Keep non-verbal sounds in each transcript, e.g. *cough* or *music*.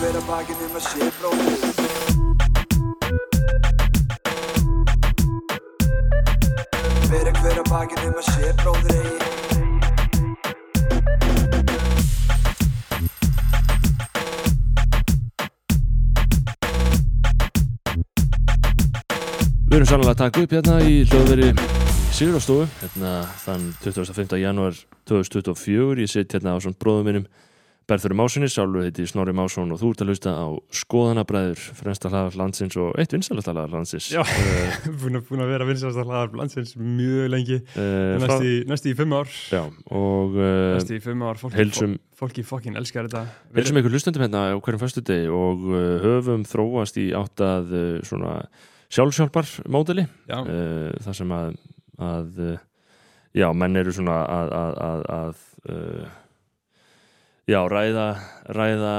hver að bakinn um að sé bróðir Bera hver að bakinn um að sé bróðir eigi Við erum sannlega að taka upp hérna í hljóðveri Sigurðarstofu hérna þann 25. janúar 2024 ég sitt hérna á svona bróðum minnum Berður Másinni, Sálur heiti Snorri Másson og þú ert að hlusta á skoðanabræður fremsta hlaðar landsins og eitt vinsalast hlaðar landsins. Já. uh, *laughs* búin að, búin að vera hlaða landsins mjög lengi. uh, frá, næst, í, fimm ár. Já, og uh, næst í fimm ár fólki, heilsum, fólki fokkin elskar þetta. Heilsum ykkur hlustendum hérna á hverjum föstu degi og uh, höfum þróast í átt að svona sjálfsjálfar módeli þar sem að, að já, menn eru svona að, að, að, að já, ræða ræða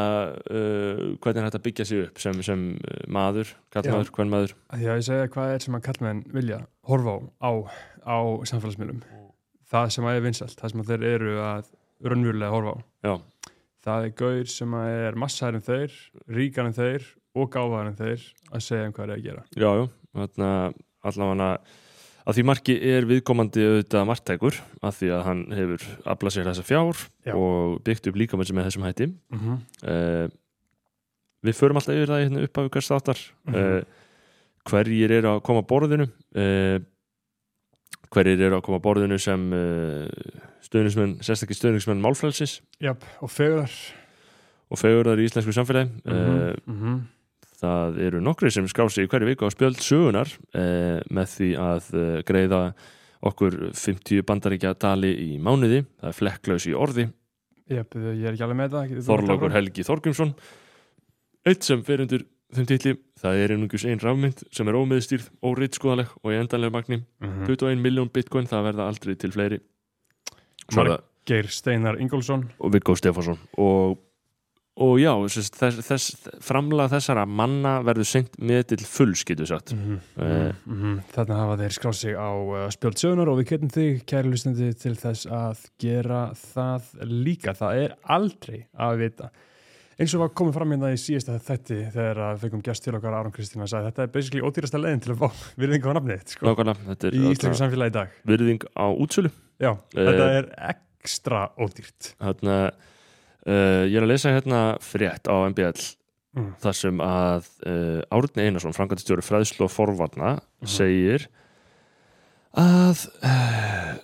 uh, hvernig er að byggja sig upp sem, sem uh, maður, kallmaður, hvern maður að ég segja hvað er sem að kallmenn vilja horfa á á, á samfélagsmiðlum? Það sem að er vinsalt, það sem að þeir eru að raunverulega horfa á. Já, það er gaur sem er massar en þeir, ríkar en þeir og gáðar en þeir að segja um hvað er að gera. Já, já, þarna allavega að því marki er viðkomandi auðvitað margtækur að því að hann hefur aflað sér þessa fjár Já. og byggt upp líka með þessum hætti mm -hmm. uh, við förum alltaf yfir það hérna upp af ykkur státtar Mhm. uh, hverjir eru að koma borðinu uh, hverjir eru að koma borðinu sem stöðnismenn, sérstakki stöðnismenn málfrælsis Jáp, og fegurar og fegurðar í íslensku samfélagi mm -hmm. Það eru nokkri sem skrá sig í hverju viku á spjöld sögunar uh, með því að uh, greiða okkur 50 bandaríkja dali í mánuði. Það er flekklaus í orði. Jáp, ég er ekki alveg með það Þorlókur? Helgi Þorgrímsson. Eitt sem fer undir þeim titli það er einungus ein rafmynd sem er ómiðstýrð, óriðskoðaleg og í endanlega magni. Mhm. 21 miljón bitcoin, það verða aldrei til fleiri. Svo er það- Geir Steinar Ingólfsson. Og Viggo Stefánsson. Og, og já, þess, þess, þess, framlega þessara manna verður sendt með til fulls, getur sagt mm Eh. Þannig hafa þeir skráð sig á uh, spjöld sögunar og við getum þig, kæri lustandi, til þess að gera það líka. Það er aldrei að vita. Eins og var komið fram hérna í síðasta þætti þegar að við fengum gæst til okkar Aron Kristín að sagði þetta er basically ódýrasta leiðin til að fá virðingu á nafnið sko, í þarna samfélagi í dag. virðing á útsölu Já, Eh. þetta er ekstra ódýrt. hérna, uh, ég er að lesa hérna frétt á MBL Mm. þar sem að uh, Árni Einarsson, framkvæmtistjóri fræðslu og forvarna Mhm. segir að uh,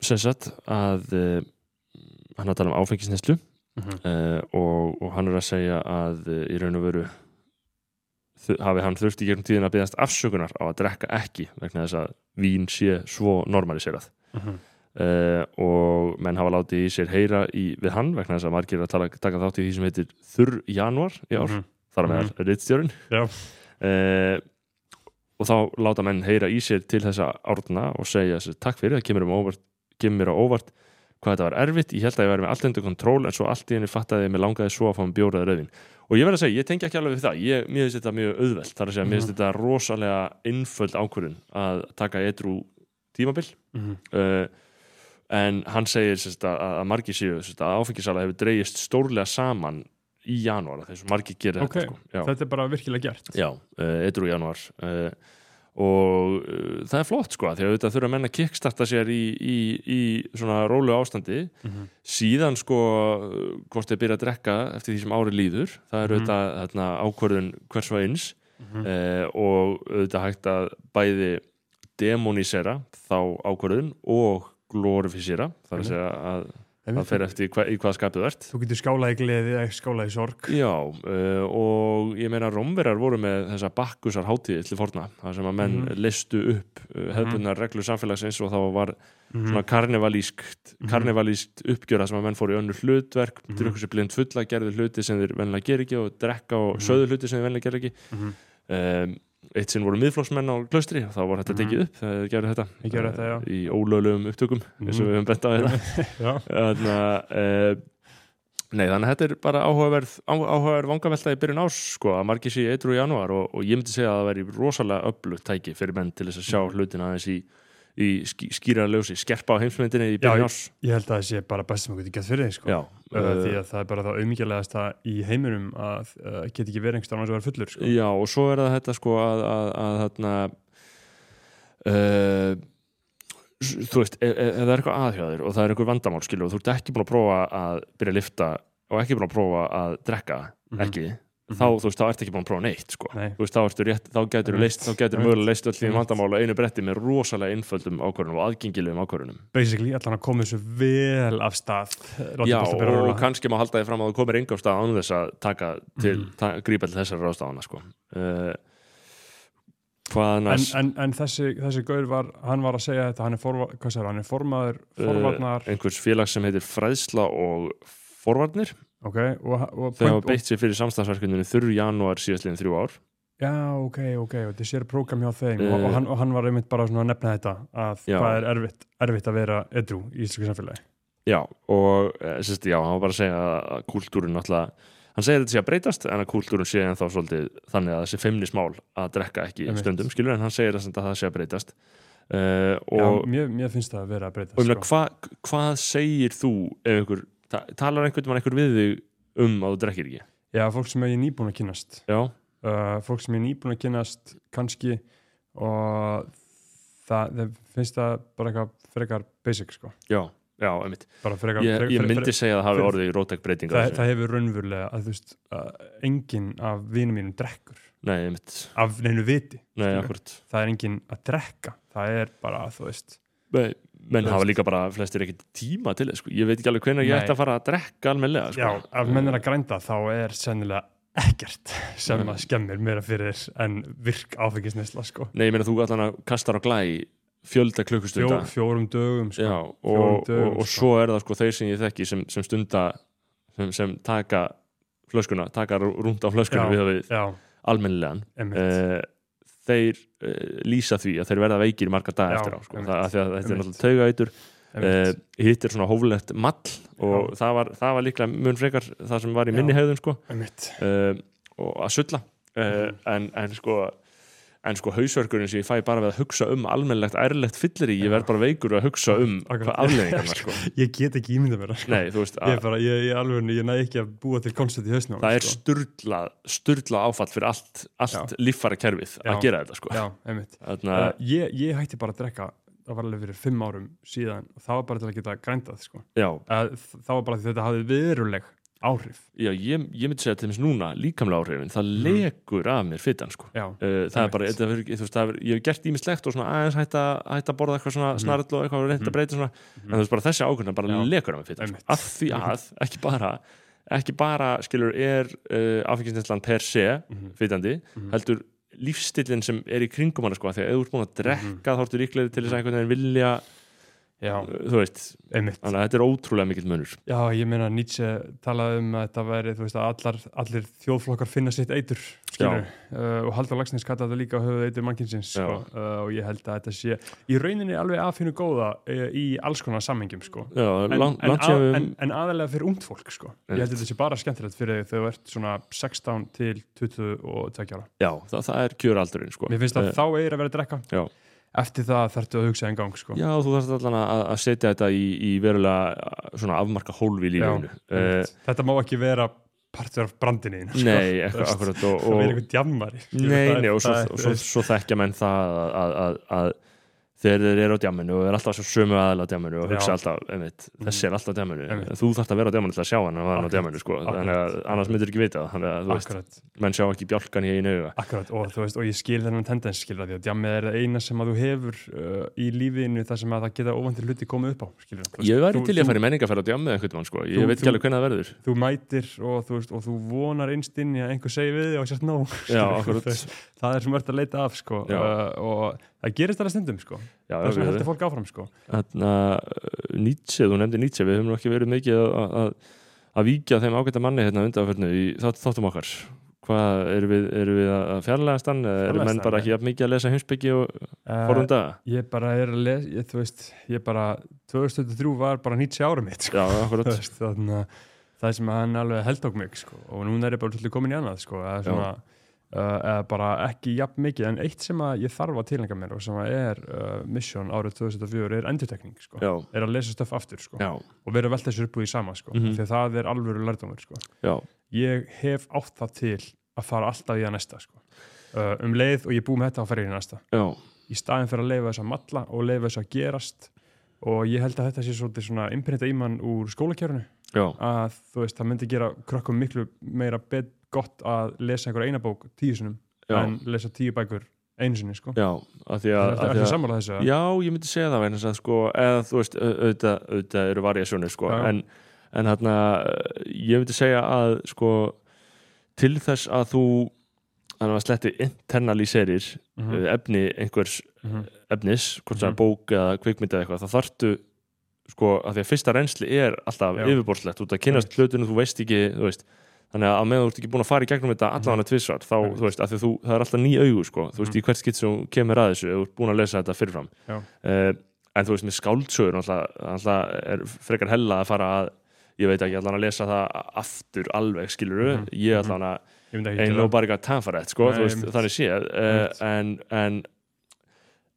sem sagt að hann er að tala um áfengisneslu Mhm. uh, og, og hann er að segja að í raun og veru hafi hann þurft í gegnum tíðin að byggast afsökunar á að drekka ekki vegna þess að vín sé svo normaliserað Mhm. Uh, og menn hafa látið í sér heyra í, við hann vegna þess að margir að tala, taka þátt í því sem heitir þurr januar í ár, Mhm. þar með mm rittstjórun Já. uh, og þá láta menn heyra í sér til þessa árna og segja sér, takk fyrir, það kemur, um óvart, kemur á óvart hvað þetta var erfitt, ég held að ég væri með allt undir kontról en svo allt í henni fattaði ég að mér langaði svo að fá um bjóraði rauðin og ég verð að segja, ég tengi ekki alveg við það. Ég, mér finnst þetta mjög auðvelt, þar að segja, mér finnst þetta rosalega innföld ákvörðun að taka edru tímabil. Mhm. uh, en hann segir sérst, að, að margir séu að áfengisala hefur dreigist stórlega saman í janúar þess að margir gerir Ok, þetta sko. Þetta er bara virkilega gert. já uh, edru í janúar uh, og uh, það er flott sko því að þetta þurfa að kickstarta sér í, í, í svona rólu ástandi Mhm. síðan sko hvort þeir byrja að drekka eftir því sem ári líður það er Mhm. auðvitað þarna, ákvörðun hvers og eins Mhm. eh, og auðvitað hægt að bæði demonísera þá ákvörðun og glorifísera þar að segja að það fer eftir hva, í hvað skapið þú ert Þú getur skálað í gleði eða skálað í sorg. Já, uh, og ég meina Rómverjar voru með þessa bakkusar hátíði til forna, þar sem að menn Mhm. listu upp uh, hefðbundnar reglur samfélagsins og þá var Mhm. svona karnevalískt Mhm. karnevalískt uppgjöra sem að menn fóru í önnur hlutverk, Mhm. drukku sér blind fulla gerðu hluti sem þeir venlega ger ekki og drekka og Mhm. söðu hluti sem þeir venlega ger ekki Mhm. um, eitt sinn voru miðflokksmenn á klaustri og þá var þetta Mhm. tekið upp þegar þeir gerðu þetta. Þetta, í ólöglegum upptökum eins og Mhm. við höfum bent á þetta að uh, Nei, þannig að þetta er bara áhugaverð, áhugaverð vangavelta í byrjun ás sko, að margir sé í janúar og, og ég myndi segja að það væri rosalega öflugt tæki fyrir menn til þess að sjá hlutina aðeins í, í ský, skýra ljósi, skerpa á heimsmyndinni í Já, byrjun árs ég held að það sé bara best sem að geta gett fyrir þig sko. Já, uh, því uh, að það er bara það auðmíkjalegasta í heiminum að uh, geta ekki verið einhverstað annars að vera fullur sko. já, og svo er það þetta sko að, að, að þarna uh, þú veist, ef, ef ef það er eitthvað aðhjáður og það er eitthvað vandamál skilur og þú ert ekki búin að prófa að byrja að lifta og ekki búin að prófa að drekka Mhm. ekki, Mhm. Þá þú veist, þá ert ekki búin að prófa neitt sko. Nei. þú veist, þá ertu rétt, þá getur Einmitt. leist, þá getur Einmitt. mögulega leist öll því Einmitt. vandamál á einu bretti með rosalega einföldum ákvörunum og aðgengilegum ákvörunum basically allan að koma þessu vel af stað Já, og rúlla. kannski má halda því fram að þú komir enga á stað án þess að taka til, Mhm. ta, grípa til þessar ráðstafana sko. uh, hvað en, en, en þessi, þessi gaur var hann var að segja þetta, hann er, forva, segir, hann er formaður Uh, forvarnar, einhvers félags sem heitir Fræðsla og Forvarnir ok og, og, þau hafa beitt sér fyrir samstagsverkuninu þurru janúar síðastliðin þrjú ár já, ok, ok, þetta sér prógram hjá þeim Uh, og, og, hann, og hann var einmitt bara að nefna þetta að Já. hvað er erfitt, erfitt að vera edru í íslensku samfélagi Já, og eh, sérst, já, hann var bara að segja að kúltúrin náttúrulega hann segir þetta sé að breytast en að kúltúrin sé en þá svolítið þannig að þessi feimnismál að drekka ekki Einmitt. stundum skilur en hann segir að það sé að breytast uh, já, og, mér, mér finnst það að vera að breyta og sko. hva, hvað segir þú ef einhver, ta talar einhvern mann einhver við þig um að þú drekkir ekki? Já, fólk sem ég er nýbúin að kynast Já, uh, fólk sem ég er nýbúin að kynast kannski og það, það finnst það bara eitthvað frekar basic sko. Já, já, einmitt. Bara frekar, Ég, ég myndi segja að það hafi orðið í rótæk breytinga það, það hefur raunverulega að þú veist enginn af vinum mínum drekkur. Nei, einmitt, af neinu viti nei, það er enginn að drekka. Það er bara, þú veist menn hafa líka bara flestir ekki tíma til þess sko. ég veit ekki alveg hvenær ég Nei. ætti að fara að drekka almennilega sko. já, ef menn er að grænda þá er sennilega ekkert sem Nei. að skemmir meira fyrir en virk áfengisnesla sko Nei, ég meina þú allan að kastar á glæ fjölda Fjó, klukkustunda fjórum dögum sko. Já, og, fjórum og, dögum, og sko. svo er það sko þeir sem ég þekki sem, sem stunda sem, sem taka flöskuna, taka rúnt á flöskuna Já. við við uh, þeir uh, lýsa því að þeir verða veikir marga daga Já, eftir á sko. það, þetta er náttúrulega einmitt. uh, hitt er svona hóflegt mall og það var, það var líklega mun frekar það sem var í minni hegðun sko. Uh, og að sulla. Uh, en, en sko en sko hausverkurinn sem ég fæ bara við að hugsa um almennlegt ærlegt fyllir í, ég verð bara veikur að hugsa um hvað afleðingarna sko. ég get ekki ímynda mér sko. Nei, þú veist, ég, er bara, ég, ég, alveg, ég næ ekki að búa til koncept í hausnum það er sko. sturlað sturlað áfall fyrir allt, allt líffara kerfið að gera þetta sko. Já, Þarna, uh, ég, ég hætti bara að drekka það var alveg fyrir fimm árum síðan og það var bara til að geta grændað sko. já, uh, það var bara því þetta hafði veruleg áhrif já ég, ég myndi segja til þess núna líkamlega áhrifin, það Mm. lekur af mér fytan sko já, Uh, það er bara, verður- þú veist, það er, ég hef gert ímislegt og svona aðeins hætt að, borða eitthvað svona Mhm. snarl og eitthvað reynd Mhm. að breyta svona en þú veist bara þessi ákvörðan bara Já. lekur af mig fyrir Einmitt. að því að, ekki bara ekki bara, skilur, er uh, áfengisneslan per se Mhm. fytandi, Mhm. heldur lífstillin sem er í kringum hana sko, af því að ef þú ert búin að drekka Mhm. þá ertu líklegri til þess að einhvern veginn vilja já, þú veist, einmitt. þannig að þetta er ótrúlega mikill munur. Já, ég meina Nietzsche talaði um að þetta væri þú veist að allar, allir þjóðflokkar finna sitt eitur uh, og Haldur Lagsnes kallaði þetta líka höfuð eitur mannkinsins sko, uh, og ég held að þetta sé í rauninni alveg aðfinnu góða uh, í alls konar sammengjum sko. Já, en, langt en, að, en, en aðalega fyrir ungt fólk sko. ég held að þetta sé bara skemmtilegt fyrir þegar þú ert svona 16 til 22 ára. Já, það, það er kjöraldurinn sko. mér finnst að þá eigir að vera að drekka. Já. Eftir það þarftu að hugsa en gang sko. Já, þú þarfst allan að, að setja þetta í, í verulega svona afmarka hólfi í lífinu uh, einmitt. þetta má ekki vera partur af brandinni þínu, sko. Nei, *laughs* eitthvað akkurat það er og, einhvern djammari Nei, nei, og svo, svo, svo þekkja menn það að, að, að, að þegar þeir eru á djamminu og er alltaf svo sömu aðal á djamminu og hugsa Já. alltaf, einmitt, Mhm. þessi er alltaf á djamminu Einmitt. þú þarft að vera á djamminu til að sjá hann að hann á Akkurat. djamminu sko. Akkurat. þannig að annars myndir ekki vita það þannig að þú veist, akkurat, menn sjá ekki bjálkan í einu auga akkurat og, þú veist, og ég skil þennan tendens skilur því að djammið er það eina sem að þú hefur uh, í lífinu þar sem að það geta óvandir hluti komið upp á skilur, Ég væri til í að fara í menningarferð á djammið einhvern veginn sko. ég Þú- veit ekki þú- alveg hvernig það verður þú mætir og þú, veist, og þú vonar innst inn í að einhver segi við þig og sérst nóg Já, skilurðu. akkurat það er sem verður að leita af sko. Já. uh, og það gerist alveg stundum sko. Já, það sem við- heldur fólk áfram sko. Þarna, uh, Nietzsche, þú nefndir Nietzsche við höfum ekki verið mikið að, að, að víkja þeim ágæta manni hérna undanförnu í þátt, þáttum okkar hvað, eru við, við að fjarlægast hann eða eru menn bara ekki jafn mikið að lesa heimsbyggi og uh, forðum daga? ég bara er að lesa ég, þú veist, ég bara 2003 var bara 90 ára mitt sko. Já, þannig að það sem hann alveg held okk mig sko. og núna er ég bara komin í annað sko. það er Já. svona uh, eða bara ekki jafn mikið en eitt sem ég þarf að tilhenga mér og sem er uh, mission árið 2004 er endurtekning sko. er að lesa stöf aftur sko. og vera velta þessu upp úr í sama sko. Mhm. því að það er alvöru lærdómur sko. ég hef átt það til að fara alltaf í að næsta sko. uh, um leið og ég búið með þetta að fara í næsta já, í staðin fyrir að leifa þess að matla og leifa þess að gerast og ég held að þetta sé svolítið svona imprinta í mann úr skólakjörnu að þú veist, það myndi gera krökkum miklu meira bet, gott að lesa einhver eina bók tíu sinum já, en lesa tíu bækur einu sinni sko. já, af því Það að, er því að sammála þessu? eða? Já, ég myndi segja það vegna að sko, eða þú veist, au- auðvitað, auðvitað eru variasjónir sko, Já, en, en hérna ég myndi segja að sko til þess að þú þannig að sletti internaliserir Mhm, mm efni einhvers mhm, efnis, hvort sem Mhm. mm bók eða kvikmynd eða eitthvað, þá þarftu sko, að því að fyrsta reynsli er alltaf Já. yfirborslegt, út að kynast hlutinu þú veist ekki, þú veist þannig að meðan þú ert ekki búin að fara í gegnum þetta allavega tvissar, þá, þú veist, að því að þú það er alltaf ný augu, sko, þú veist, Mhm. í hvert skitt sem kemur að þessu, þú ert búin að lesa þetta fyrirfram. Uh, en þú veist, með skáldsögur alltaf, alltaf er frekar hella að fara að ég veit ekki, allan að lesa það aftur alveg, skilur Mhm. ég allan að ég ekki ain't gera það. nobody got time for that sko, Nei, þú veist, þannig séð. Uh, en, en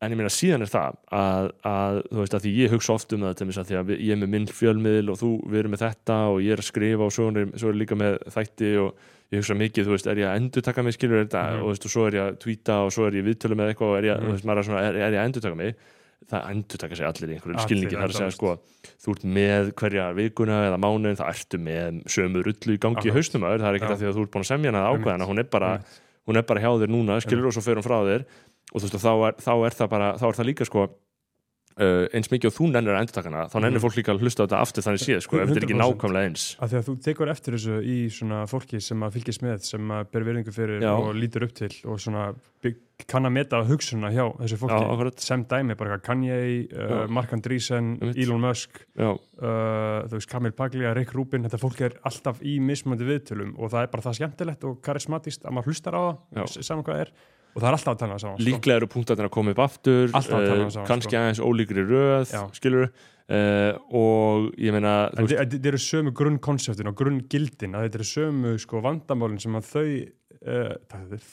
en ég meina síðan er það að, að þú veist að því ég hugsa oft um það til þess að ég er með minn fjölmiðl og þú, við erum með þetta og ég er að skrifa og svo er, svo er líka með þætti og ég hugsa mikið, þú veist, er ég að endur taka mig skilur þetta? Mhm. og, þú veist, og svo er ég að tweeta og svo er ég viðtölu með eitthvað og er ég, Mhm. þú veist, er svona, er, er ég að endur taka mig? Það endur taka sig allir í einhverju Allir, skilningi það er að segja sko, þú ert með hverja vikuna eða mánuðin, það ertu með sömu rullu í gangi í hausnum það er ekki Já. að því að þú ert búin að semja hana ákveðana, hún er bara hún er bara hjá þér núna, skilur og svo fer hún frá þér og þú veist, þá er, þá er það bara þá er það líka sko uh, eins mikið og þú nennir að endurtakana, þá nennir Mhm. fólk líka að hlusta á þetta aftur þannig séð, sko, ef þetta er ekki 100%. nákvæmlega eins að því að þú tekur eftir þessu í svona fólki sem að fylgjast með, sem að ber virðingu fyrir Já. og lítur upp til og svona kann að meta hugsunna hjá þessu Já, fólki akkurat. sem dæmi, bara Kanye, uh, Já. Mark Andreessen. Elon Musk Já, uh, þú veist, Kamil Paglia, Rick Rubin þetta fólk er alltaf í mismöndi viðtölum og það er bara það skemmtilegt og karismatist að maður hlustar á Já. það, saman hvað er og það er alltaf að tala saman sko. líklega eru punktarnir að koma upp aftur Alltaf að tala um uh, saman, kannski sko. aðeins ólíkri röð skilur uh, og ég meina þetta eru sömu grunnkonseptin og grunngildin að þetta eru sömu sko, vandamálin sem að þau uh,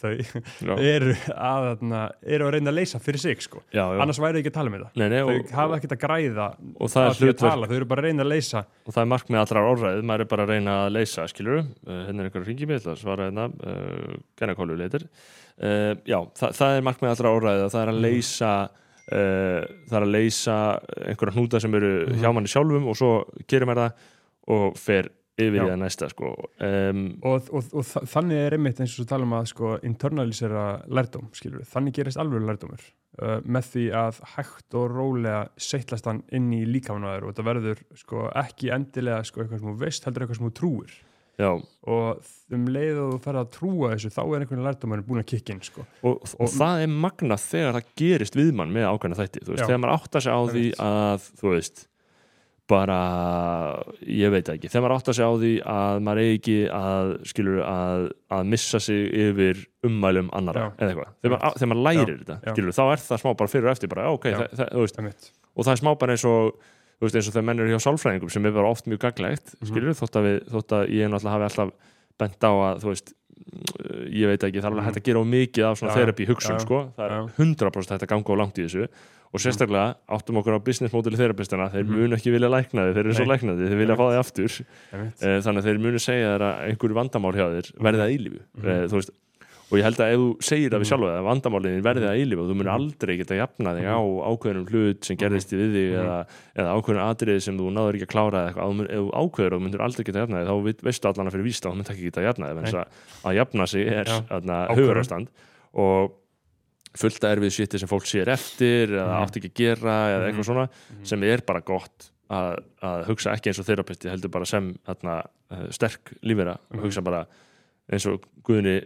þau *laughs* eru að, eru að reyna að leysa fyrir sig sko. annars væri ekki að tala um þetta. Nei, nei, þau hafa ekkert að græða og það að er hlutverk þau eru bara að reyna að leysa. Og það er markmið allrar orðræðið, maður er bara að reyna að leysa skilur, hérna er einhver ringi uh, já, það, það er markmið allrar orðræðið, það er að Mhm. leysa uh, það er að leysa einhverja hnúta sem eru Mhm. hjá manni sjálfum og svo gerir maður það og fer yfir í það næsta sko. um, og, og, og þa- þannig er einmitt eins og tala um að sko, internalisera lærdóm skilur. þannig gerist alveg lærdómur uh, með því að hægt og rólega seitlast hann inn í líkamannaður og þetta verður sko, ekki endilega sko, eitthvað sem þú veist, heldur eitthvað sem þú trúir já, og um leið og þú ferð að trúa þessu þá er einhvern lærdómur búin að kikka inn sko. og, og, það er magnað þegar það gerist við mann með ákveðna þætti, veist, þegar maður áttar sig á því að, þú veist bara, ég veit það ekki. Þegar maður áttar sig á því að maður eigi ekki að, skilur, að, að missa sig yfir ummælum annara Já. eða eitthvað, þegar maður, þegar maður lærir þetta Já. skilur, þá er það smá bara fyrir og eftir bara, ok, það, það, þú veist, og það er smá bara eins og þú veist, eins og þegar menn eru hjá sálfræðingum sem er bara oft mjög gaglegt, Mhm. skilur, þótt að, við, þótt að ég náttúrulega hafi alltaf bent á að, þú veist mm, ég veit ekki, það er alveg Mhm. hægt að gera of mikið af svona Já, therapy hugsun, já, sko það er já. 100% hægt að ganga of langt í þessu og sérstaklega áttum okkur á business modeli therapistana, þeir Mhm. munu ekki vilja lækna þig þeir eru svo Nei. læknaði, þeir vilja fá þig aftur. Eh, þannig að þeir munu segja að einhverju vandamál hjá þér verði að eilífu Mhm. þú veist og ég held að ef þú segir það við Mhm. sjálfa að vandamálin verði að eilífu og þú munir Mhm. aldrei geta jafna þig á ákveðnum hlut sem gerðist við þig eða, eða ákveðnum atriði sem þú náður ekki að klára eða eitthvað, Ef þú mun- ákveður og þú myndir aldrei geta jafna þig þá veistu allan að fyrir víst að þú myndir ekki geta jafna þig Nei. þannig að, að jafna sig er hugarástand og fullt að erfið shiti sem fólk sér eftir eða átt ekki að gera eða eitthvað svona sem er bara gott að, að hugsa ekki eins og þerapisti heldur bara sem þarna, uh, sterk lífera hugsa bara eins og Guðni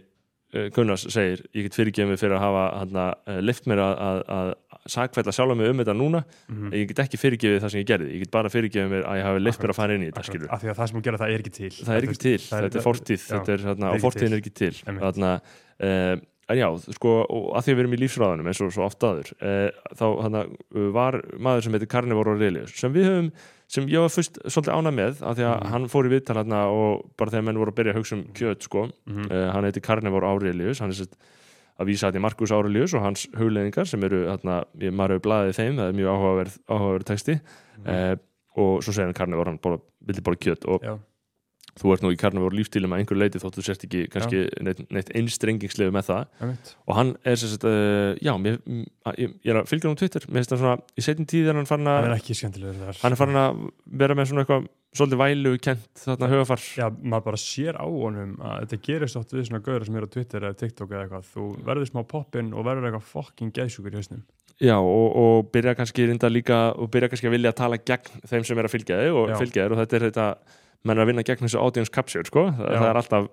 Gunnars segir, ég get fyrirgefið mig fyrir að hafa þarna, uh, lift mér að, að, að sakfælla sjálfa mig um þetta núna. Mhm. ég get ekki fyrirgefið það sem ég gerði. Ég get bara fyrirgefið mér að ég hafi lift mér að fara inn í þetta af því að það sem þú gera það er ekki til. Það er ekki til, þetta er fortíð. þetta er, er og ekki fortíðin er ekki til. Einmitt. þarna, uh, en já, sko og að því að við erum í lífsráðanum eins og svo oft aður uh, þá uh, var maður sem heitir Carnivore Aurelius sem við höfum sem ég var fyrst svolítið ánað með af því að Mhm. hann fór í viðtal hérna og bara þegar menn voru að byrja að hugsa um kjöt sko, Mhm. uh, hann heiti Carnivore Aurelius hann er sett að vísa þetta í Markus Aurelius og hans hugleðingar sem eru hérna, ég maður hefur blaðið þeim, það er mjög áhugaverð, áhugaverð texti Mhm. uh, og svo segir hann Carnivore, hann vildi bara kjöt og Já. Þú ert nú í Carnivore lífstílum að einhver leiti þótt þú sért ekki kannski neitt, neitt einstrengingslega með það. Einmitt. og hann er sagt, uh, já, mér, ég, ég er að fylgja hann á Twitter. Mér finnst það svona, í setjum tíð er hann farin að hann er farin að vera með svona eitthvað svolítið vælu kent þarna höfafar Já, maður bara sér á honum að þetta gerist oft við svona gauður sem eru á Twitter eða TikTok eða eitthvað, þú verður smá poppin og verður eitthvað fucking geðsjúkur í hausnum. Já, og, og byrja kannski reynda líka og byrja kannski að vilja að tala gegn þeim sem er að fylgja þig og Já. fylgja þér og þetta er þetta, menn er að vinna gegn þessu audience capture, sko, það, það er alltaf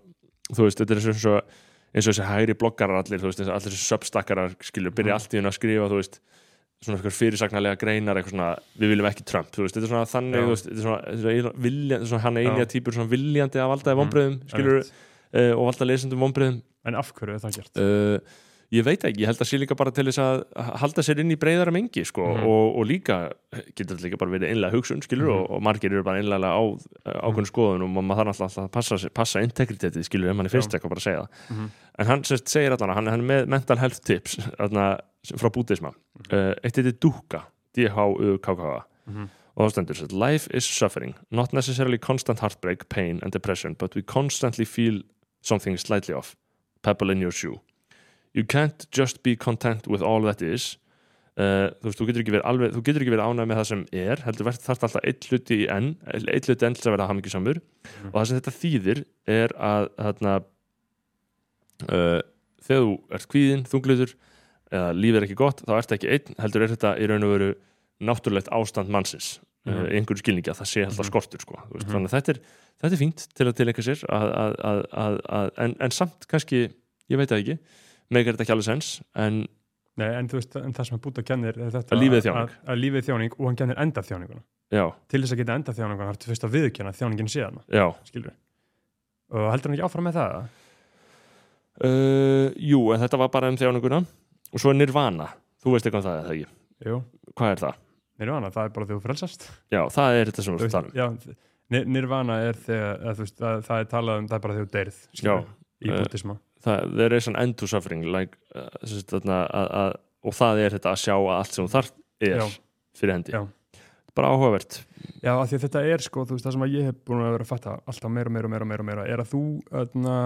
þú veist, þetta er eins og eins og þessi hægri bloggarar allir, veist, allir þessi substakkarar skilur, byrja Mhm. allt í hennu að skrifa, þú veist svona eitthvað fyrirsagnarlega greinar eitthvað svona, við viljum ekki Trump, veist, þetta er svona þannig, þú veist, þetta er svona, er eiginlega vilja, er svona hann Já. einja típur svona viljandi valdaði Mhm. vonbröðum, skilur Einmitt. uh, og valda lesendum vonbröðum En af hverju er það gert? uh, ég veit ekki, ég held að sé líka bara til þess að halda sér inn í breyðara mengi sko, Mhm. og, og líka getur þetta líka bara verið einlega hugsun skilur Mhm. og, og margir eru bara einlega á ákveðin skoðun og maður þarf alltaf að passa, passa integritetið skilur ef mann er fyrst Já. eitthvað bara að segja það Mhm. en hann sérst, segir allan að hann, hann er með mental health tips allan, frá bútisma Mhm. uh, eitt heitir Duka D-H-U-K-K-A Mhm. og það stendur sér life is suffering, not necessarily constant heartbreak, pain and depression but we constantly feel something slightly off pebble in your shoe you can't just be content with all that is uh, þú veist, þú getur ekki verið alveg þú getur ekki verið ánægð með það sem er heldur verð þarf alltaf eitt hluti í enn eitt hluti enn til að vera hamingisamur og það sem þetta þýðir er að þarna uh, þegar þú ert kvíðin, þungluður eða lífið er ekki gott, þá ert ekki einn heldur er þetta í raun og veru náttúrulegt ástand mannsins uh, Mhm. einhverju skilningi að það sé alltaf Mhm. skortur sko. mm Mhm. þannig að þetta er, þetta er fínt til að tilengja sér að, að, að, að, að, en, en samt kannski, ég veit það ekki megar þetta ekki alveg sens en Nei, en þú veist, en það sem að búta kennir er þetta Að lífið er þjáning. Að, að lífið er þjáning og hann kennir enda þjáninguna já, Til þess að geta enda þjáninguna þarf fyrst að viðurkenna að þjáningin skilur Og heldur hann ekki áfram með það? uh, jú, en þetta var bara um þjáninguna. Og svo er nirvana, þú veist eitthvað um það eða ekki, Jú, hvað er það? nirvana, það er bara þegar þú frelsast. Já, það er þetta sem Þú við talum Nirvana er þegar, að, þú það, það er talað um, það er bara þegar þú deyrð, Í eh, bútisma það, there is an end to suffering like, uh, sagt, þarna, að, að, og það er þetta að sjá að allt sem þú þarf er Já. fyrir hendi Já. bara áhugavert Já, af því að þetta er sko, þú veist, það sem ég hef búin að vera að fatta alltaf meira og meira og meira meira, meira er að þú öðna,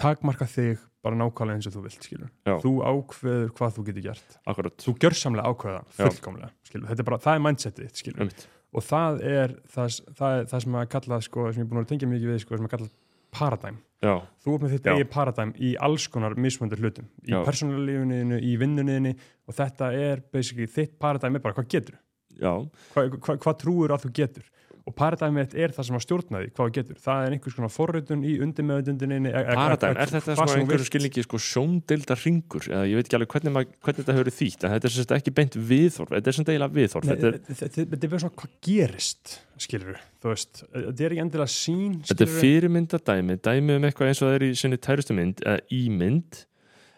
takmarka þig bara nákvæmlega eins og þú vilt, skilur. Já. Þú ákveður hvað þú getur gert. akkurat, Þú gjörsamlega ákveða Já. fullkomlega, skilur. Þetta er bara, það er mindsetið, þitt, skilur. Einmitt. Og það er það, það, er það sem að kalla, sko, sem ég er búin að tengja mikið við, sko, sem að kalla paradigm. já, Þú ert með þitt eigið paradigm í alls konar mismundur hlutum. Í Já. persónulífinu, í vinnunniðinu og þetta er basically þitt paradigm er bara hvað getur. Hvað hva, hva trúir að þú getur og paradæmið er það sem að stjórna því hvað getur, það er einhvers konar forritun í undirmeðundinni Paradæm, er þetta svona einhverju skilningi sko sjóndeildar ringur eða ég veit ekki alveg hvernig, mað, hvernig þetta þýtt en þetta er sem sagt ekki beint viðhorf þetta er sem eiginlega viðhorf þetta er, þetta er bara svona hvað gerist skilur þú veist, þetta er ekki endilega sín þetta er fyrirmynda dæmi dæmi um eitthvað eins og það er í sinni tærustu mynd eða ímynd.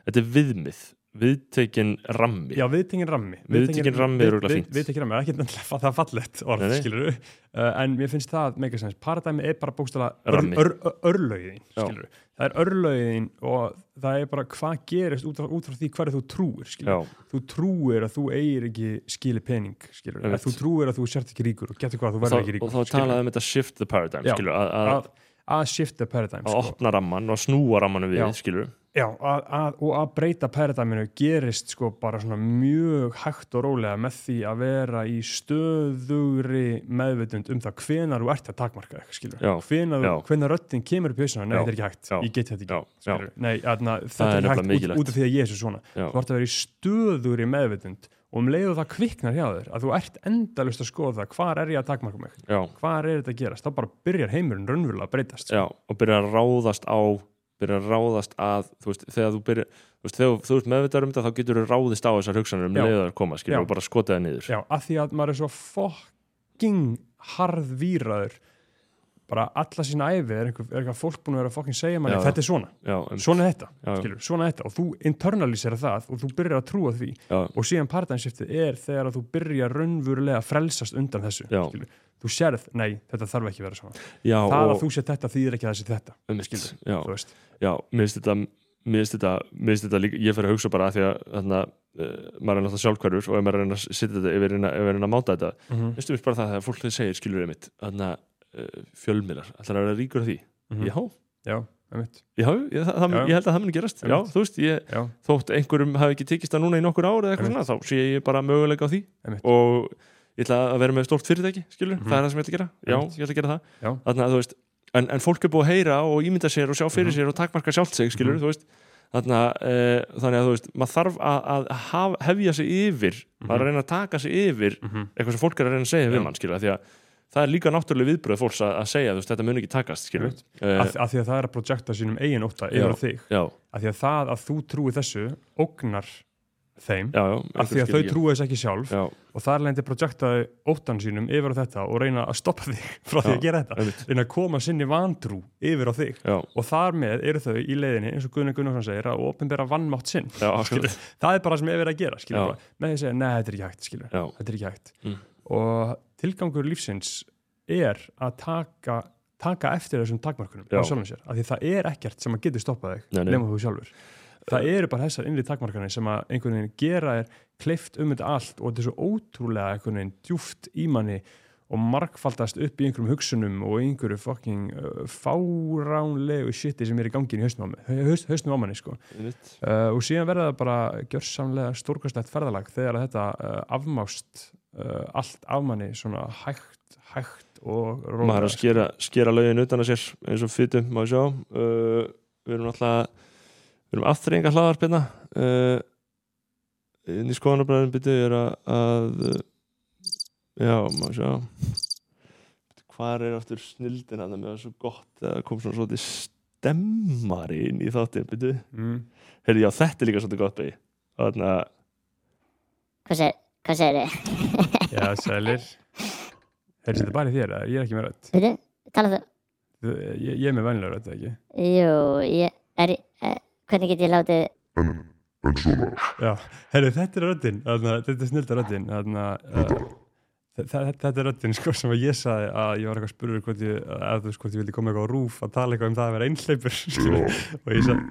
Þetta er viðmið, viðtekin rammi Já, viðtekinn rammi Viðtekinn rammi er örugglega fínt. Viðtekinn rammi, ekki endilega það fallegt orð, Nei, nei. skilur uh, en mér finnst það mega sens, paradæmi er bara bókstala ör, Rammi. ör, ör, örlögin Já. skilur það er örlögin og það er bara hvað gerist út frá, út frá því hverju þú trúir skilur já, þú trúir að þú eigir ekki skili pening skilur, Einmitt. að þú trúir að þú sért ekki ríkur og getur hvað, þú verður ekki ríkur og þá talaði um þetta shift the paradigm Já. skilur, að, shift the paradigm að Já. að, að, og að breyta paradigminu gerist sko bara svona mjög hægt og rólega með því að vera í stöðugri meðvitund um það hvenar þú ert að takmarka eitthvað, skilur Já, hvenar, hvenar röddin kemur upp í hausuna nei, þetta er ekki hægt, já, ég get þetta ekki já, skilur, nei, aðna, þetta er er hægt út, út af því að ég er svo svona þú ert að vera í stöðugri meðvitund og um leiðu það kviknar hjá þér að þú ert endalust að skoða það hvar er ég að takmarka mig, já, hvar er þetta að gerast? Þá bara byrjar heimurinn raunverulega að breytast sko. já, og byrja að ráðast á byrja að ráðast að þú veist, þegar þú byrja þú veist, þegar þú ert meðvitaður um þetta þá getur þú ráðist á þessar hugsanir um leiðar koma, skilur, og bara skotið það niður. Já, að því að maður er svo fucking harðvíraður bara alla sína æfi er er eitthvað fólk búin að vera að fokkin segja manni, þetta er svona, já, svona þetta Já. skilur, svona þetta. Og þú internalisera það og þú byrjar að trúa því. Já, og síðan paradigmshiftið er þegar að þú byrjar raunverulega að frelsast undan þessu skilur. þú sérð, nei, þetta þarf ekki að vera svona. Já það að þú sér þetta þýðir ekki að þessi þetta um, skilur, já, finnst þetta finnst þetta, finnst þetta líka, ég fer að hugsa bara að því að þarna, uh, maður er náttúrulega sjálfkvarur og ef maður er að að setja þetta, ef maður er að að að máta þetta. Mm -hmm. bara það þegar fólk þeir segir skilur ég mitt þarna uh, fjölmiðlar, ætlar að vera ríkur af því já, Mhm. já, einmitt, já, ég, það, Já. ég held að það muni gerast já, veist, ég, já, þótt einhverjum hafi ekki tekist það núna í nokkur ár eða eitthvað svona, þá sé ég bara möguleika á því Einmitt. og ég ætla að vera með stórt fyrirtæki skilur, Mhm. það er það sem ég ætla að gera já, Einmitt. ég ætla að gera það Já. Þannig að þú veist, en, en fólk er búið að heyra og ímynda sér og sjá fyrir Mhm. sér og takmarka sjálft sig skilur, Mhm. þú veist þannig að, e, þannig að þú veist, maður þarf að, að hefja sig yfir maður er að reyna að taka sig yfir mm -hmm. eitthvað sem fólk er að reyna að segja Já. við mann skilur, því að það er líka náttúrulega viðbröð fólks að, að segja, veist, þetta mun ekki takast uh, að, að því að það er að projekta sínum eigin ótta Já. yfir þig. já, að því að það að þú trúi þessu ógnar þeim. Já, já að því að þau trúi þess ekki sjálf. Já, og þar lendi projektaði óttan sínum yfir á þetta og reyna að stoppa þig *laughs* frá því að gera þetta. reyna að koma sinni vantrú yfir á þig. Og þar með eru þau í leiðinni eins og Guðni Gunnarsson segir að opinbera vannmátt sinn *laughs* það er bara sem er verið að gera með því að segja, neða, þetta er ekki hægt þetta er ekki hægt. Mm. og tilgangur lífsins er að taka, taka eftir þessum takmarkunum á sjálfum sér, af því það er ekkert sem að getur stoppað þig nema þú sjálfur. Það eru bara þessar innri takmarkanir sem að einhvern veginn gera er kleift um þetta allt og þetta er svo ótrúlega einhvern veginn djúft í manni og margfaldast upp í einhverjum hugsunum og einhverju fucking uh, fáránlegu shiti sem er í gangin í hausnum á, manni sko. uh, og síðan verða það bara gjörsamlega stórkastlegt ferðalag þegar þetta uh, afmást uh, allt af manni svona hægt, hægt og rólega. Maður er að skera, skera lögin utan að sér eins og fytum, má ég sjá. Uh, við erum alltaf við erum aftreyinga hlaðarpinna uh, inn í skoðanabræðin byrju er að, að uh, já, má ég sjá. Hvað er aftur snildin hann með það svo gott að það kom svona svolítið stemmari inn í þáttin byrju, mm. heyrðu já, þetta er líka svolítið gott byrju þannig að Hvað segir, hvað segir þið? Já, sælir Heyrðu þetta bara þér, ég er ekki með tala þú? Þú- ég, ég er með venlega rödd, eða ekki? Jú, ég er, eh, hvernig get ég látið, Já, heyrðu, þetta er þarna, þetta er snilda röddin þarna, uh, þetta, þetta er röddin sko, sem að ég saði að ég var eitthvað að spurður hvort ég, að þú veist hvort ég vildi koma eitthvað á rúf að tala eitthvað um það að vera einhleipur *laughs* og ég sagði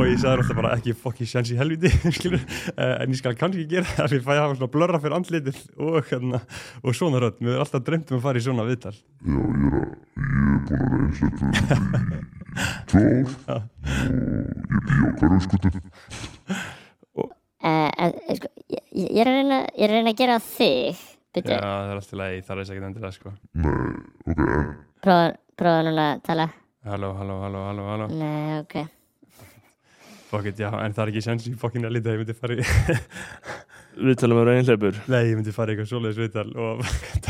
og ég sagði alltaf bara ekki fokki sjans í helviti uh, *laughs* en ég skal kannski gera það því ég fæ að hafa svona blörra fyrir andlitið og, hérna, og svona rödd, mér er alltaf dreymt um að fara í svona viðtal. Uh, uh, sko, ég, ég er að reyna, ég er að reyna að gera þig, Já, byrju, það er alltaf leið, það er þess ekki endilega sko. Prófa, prófa núna að tala, Halló, halló, halló, halló, halló. Nei, ok, Fuck it, já, en það er ekki sjans í fokkin að lítið, ég myndi fara í *laughs* við talum að vera einhleipur Nei, ég myndi fara eitthvað svoleiðis viðtal og *laughs*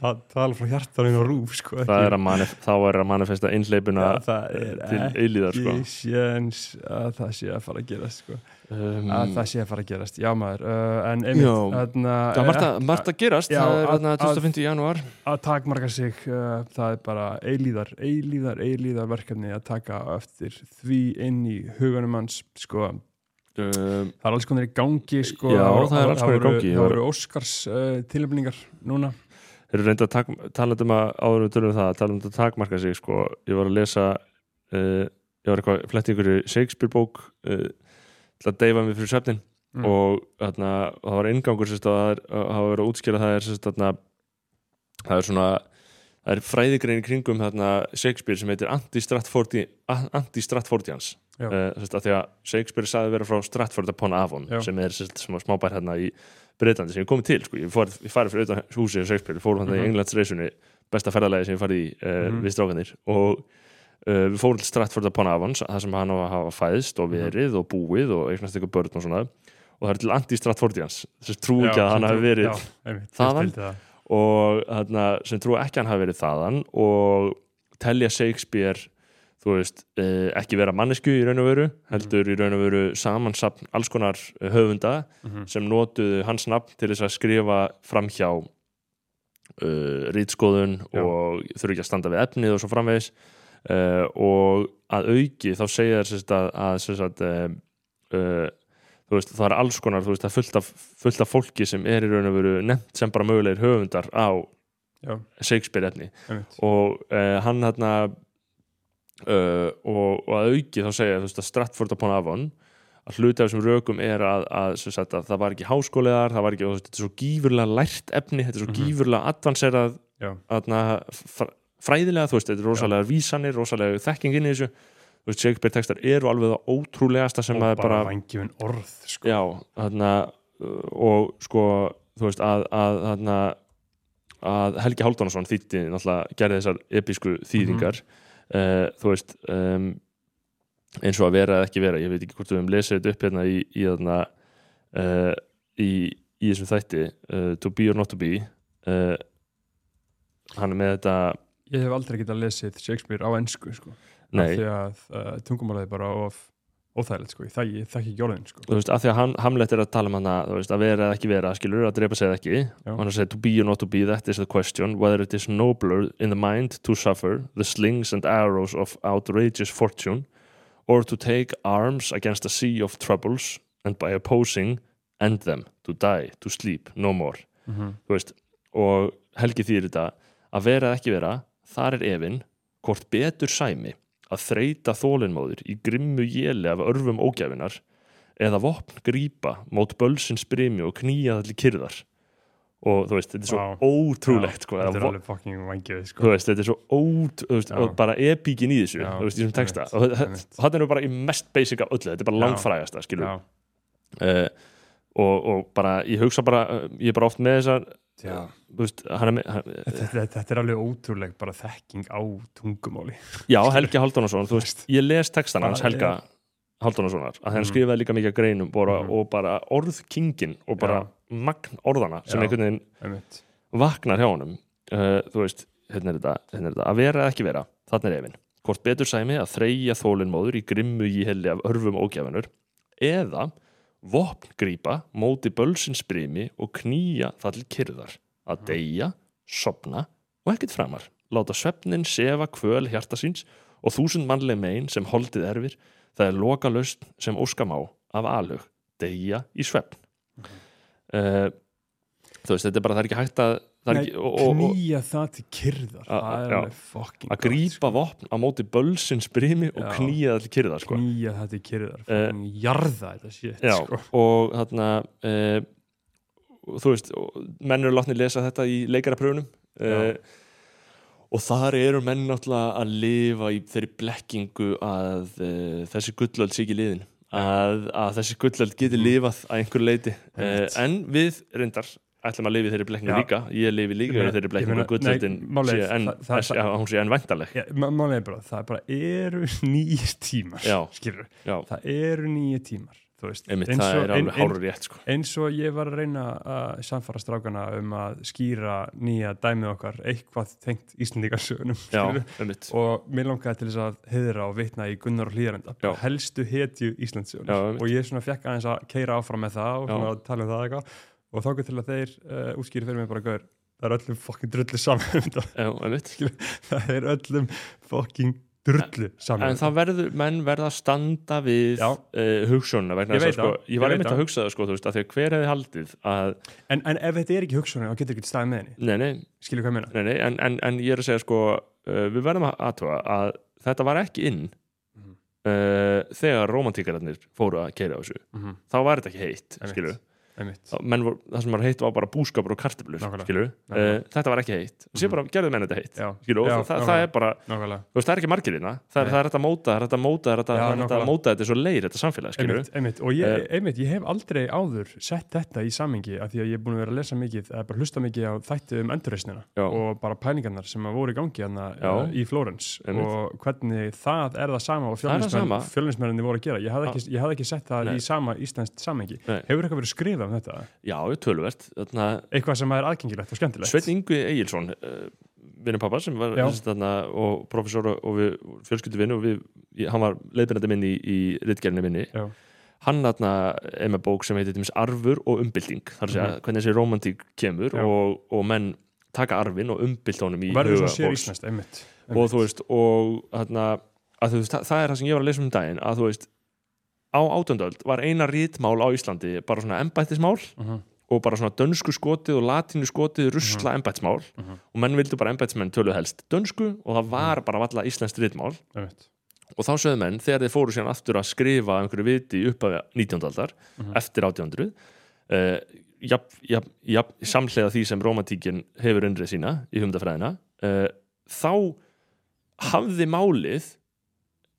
það, tala frá hjartaninn og rúf sko, er að þá er að manifesta einhleipuna ja, til eilíðar sko. að það sé að fara að gerast sko. um, að það sé að fara að gerast, já maður uh, en einmitt, þarna Já, margt að, margt að gerast, Já, það er að- þarna að- 25. janúar að takmarka sig uh, það er bara eilíðar, eilíðar, eilíðar verkefni að taka eftir því inn í huganum hans sko, um, það er alls konar í gangi sko, Já, það er alls konar í gangi. það voru Óskars uh, tilöfningar núna Þeir eru reynda að tak, tala um að áður við tölum um það, tala um að takmarka sig sko. ég var að lesa uh, ég var eitthvað flett í einhverju Shakespeare bók uh, til að deyfa mig fyrir svefnin Mm. og þarna, það var ingangur sérst, að það að hafa verið að útskýra það er sérst, þarna, það er svona það er fræðigrein kringum þarna, Shakespeare sem heitir Anti-Stratfordi- Anti-Stratfordians Já. uh, að því að Shakespeare sagði vera frá Stratford upon Avon Já. sem er sérst, smá, smábær hérna í Breitlandi sem ég komið til, sko. ég, fór, ég farið fyrir utan húsið á Shakespeare, ég fór hann Mhm. í Englandsreisunni besta ferðalagi sem ég farið í uh, Mhm. við strákanir og uh, við fórum til Stratford upon Avon það sem hann á að hafa fæðst og Mhm. verið og búið og eignast eitthvað börn og svona og það er til anti-Stratfordians sem trú Já, ekki að hann hafi trú- verið já, einmitt, það. Og þarna, sem trú ekki að hann hafi verið þaðan og telja Shakespeare þú veist, eh, ekki vera mannesku í raun og veru, heldur í raun og veru samansapn alls konar höfunda Mhm. sem notuðu hans nafn til þess að skrifa fram hjá uh, rítskoðun Já. og þurfi ekki að standa við efnið og svo framvegis uh, og að auki þá segja sérst að, að sérst uh, veist, það er alls konar þú veist, það er fullt af, fullt af fólki sem er í raun og veru nefnt sem bara mögulegir höfundar á Já, Shakespeare efni. Og uh, hann hérna uh, og, og að auki þá segja þú veist að Stratford upon Avon að hluti af þessum rökum er að, að, sem sagt, að það var ekki háskólegar, það var ekki, þetta er svo gífurlega lært efni, þetta er svo Mhm. gífurlega advanserað Já. fræðilega, þú veist, þetta er rosalega vísanir, rosalega þekking inn í þessu þú veist, Shakespeare textar eru alveg það ótrúlegasta sem og að bara, bara, vangjum orð sko. já, þarna uh, og sko, þú veist, að, að þarna að Helgi Hálfdónason þýtti náttúrulega gerði þessar episku þýðingar uh, þú veist um, eins og að vera eða ekki vera ég veit ekki hvort við höfum lesið þetta upp hérna í, í, þarna, uh, í, í þessum þætti uh, to be or not to be hann er með þetta Ég hef aldrei getað lesið Shakespeare á ennsku sko. Af því að uh, tungumálaði bara of óþægilegt sko. ég þekki ekki orðin sko. þú veist, að því að hann, Hamlet er að tala um hana, veist, að vera eða ekki vera skilur, að drepa sig eða ekki og hann er segja to be or not to be, that is the question whether it is nobler in the mind to suffer the slings and arrows of outrageous fortune or to take arms against a sea of troubles and by opposing end them, to die, to sleep no more, mm -hmm. þú veist og Helgi þýr þetta að vera eða ekki vera, þar er efinn hvort betur sæmi að þreita þólinmóður í grimmu jéli af örfum ógæfinar eða vopn grípa mót bölsins brimi og knýja það til kyrðar og þú veist, þetta er svo Vá. ótrúlegt sko, þetta er alveg fucking vangið sko. þú veist, þetta er svo ót þú veist, Já. og bara epíkin í þessu þú veist, í þessum texta og þetta er nú bara í mest basic af öllu, þetta er bara langfrægasta skilur uh, og, og bara, ég hugsa bara ég er bara oft með þessar já. veist, hann er með hann, Þetta, þetta, þetta er alveg ótrúleg bara þekking á tungumáli já, Helgi Halldónason, þú veist, ég les textan hans Helga Halldónasonar að hann Mhm. skrifaði líka mikið greinum bara, Mhm. og bara orðkingin og bara magn orðana sem Já. einhvern veginn einmitt. vaknar hjá honum uh, þú veist, hérna er, þetta, hérna er þetta að vera eða ekki vera, þarna er efinn hvort betur sæmi að þreyja þólinmóður í grimmu í helli af örfum ógjafanur eða vopn grípa móti bölsins brimi og knýja það til kyrðar. Að deyja, sopna og ekkert framar. Láta svefnin sefa kvöl hjarta síns og þúsund mannleg megin sem holdið erfir. Það er loka löst sem óskam á af alhug, deyja í svefn. Uh, þú veist, þetta er bara, það er ekki hægt að Nei, knýja það til kyrðar það er fucking að grípa vopn á móti bölsins brimi og knýja það til kyrða sko. knýja það til kyrðar Eh, fucking jarða þetta shit Já, sko. og þarna uh, þú veist, menn eru látni lesa þetta í leikarapröfunum uh, og þar eru menn náttúrulega að lifa í þeirri blekkingu að uh, þessi gullöld sé ekki liðin. Að, að þessi gullöld geti Mhm. lifað að einhverju leiti uh, en við reyndar ætlum að lifa í þeirri blekkingu líka. Ég lifi líka þeirri ég blekkingu já, hún sé enn væntaleg Já, má- málið er bara, það er bara eru *laughs* nýjir tímar Já. já, það eru nýjir tímar einmitt, eins og- ein- ein- sko. eins og ég var að reyna að samfara strákana um að skýra nýja dæmið okkar eitthvað tengt Íslandíkarsögunum og mér langaði til þess að heiðra og vitna í Gunnar og Hlýjarenda Já. helstu hetju einmitt. og ég svona fekk aðeins að keira áfram með það og tala um það eitthvað og þá til að þeir uh, útskýri fyrir mig bara gaur, það er öllum fokkin drullu saman um þetta. *laughs* það er öllum fokkin drullu saman En það verður, menn verða að standa við uh, hugsunna vegna Ég að sko, ég var einmitt að hugsa það sko, veist, að að hver hefði haldið að, en, en ef þetta er ekki hugsunin þá getur ekki staðið með henni. Nei, nei, skilur hvað ég meina? Nei, nei en, en, en ég er að segja sko, uh, við verðum að aðtuga að þetta var ekki inn Mhm. uh, þegar romantíkararnir fóru að keira á þessu, mm -hmm. þá var þetta ekki heitt Einmitt. Menn það sem var heitt var bara búskapur og uh, Nákvæmlega. þetta var ekki heitt, sér Mhm. bara, gerðu menn þetta heitt skilur, Já, og það, það er bara veist, það er ekki margirina, það, er- Nei. það er þetta móta það er þetta móta, það er þetta, móta þetta er svo leir, þetta samfélag, einmitt, einmitt. og ég, Eh. einmitt, ég hef aldrei áður sett þetta í samengi af því að ég er búin að vera að lesa mikið eða bara hlusta mikið á þætti um endurreisnina Já. og bara pælingarnar sem að voru í gangi uh, í Flórens. Og hvernig það er það sama og fjölninsmenninni voru að gera. Ég hafði ekki, ekki sett það í sama íslenskt samengi hefur eitthvað verið skrifað um þetta? Já, tölvert þarna, eitthvað sem er aðgengilegt og skemmtilegt? Sveinn Ingvi Egilson uh, vinnum pappa sem var Já. þarna, og professor og- við fjölskyldu vinnu og við, hann var leiðbyrnandi minni í, í ritgerinu minni. Já. hann þarna er með bók sem heitir Arfur og umbylting. Þar að segja Mhm. hvernig þessi romantík kemur og, og menn taka arfin og umbylt honum í verður svo sér íslenskt, einmitt. Og þú veist, og þarna þú veist, það, það er það sem ég var að lesa um daginn að þú veist, á átjöndöld var eina rítmál á Íslandi bara svona embættismál Mhm. og bara svona dönsku skotið og latínu skotið rusla Mhm. embættismál Mhm. og menn vildu bara embættismenn töluð helst dönsku og það var bara valla íslenskt rítmál og þá sögðu menn, þegar þeir fóru síðan aftur að skrifa einhverju viti upp af 19. aldar Mhm. eftir 1800 uh, jafn, jafn, jafn, samhlega því sem romantíkin hefur undrið sína í humdafræðina uh, þá hafði málið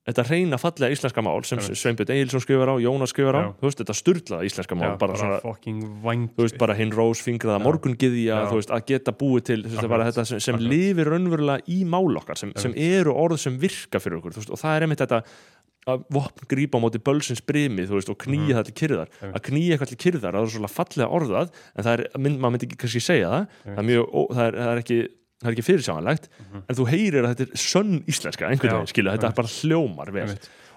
þetta reyna fallega íslenska mál sem. Sveinbjörn Egilson skrifar á, Jónas skrifar á. Já. þú veist, þetta sturlaða íslenska mál Já, bara, svona, fucking væng þú veist, bara hinn rós fingraða Já. morgungiðja, þú veist, að geta búið til veist, bara þetta sem, sem lifir raunverulega í mál okkar sem, sem eru orð sem virka fyrir okkur, þú veist, og það er einmitt þetta að vopn grípa á móti bölsins brimi veist, og knýja það til kyrðar. Að knýja eitthvað til kyrðar, það er svolítið fallega orðað en það er, maður myndi ekki kannski segja það. Það er, mjög, ó, það er, það er ekki það er ekki fyrirsjáanlegt, en þú heyrir að þetta er sönn íslenska, einhvern veginn, skilja þetta einmitt. bara hljómar vel.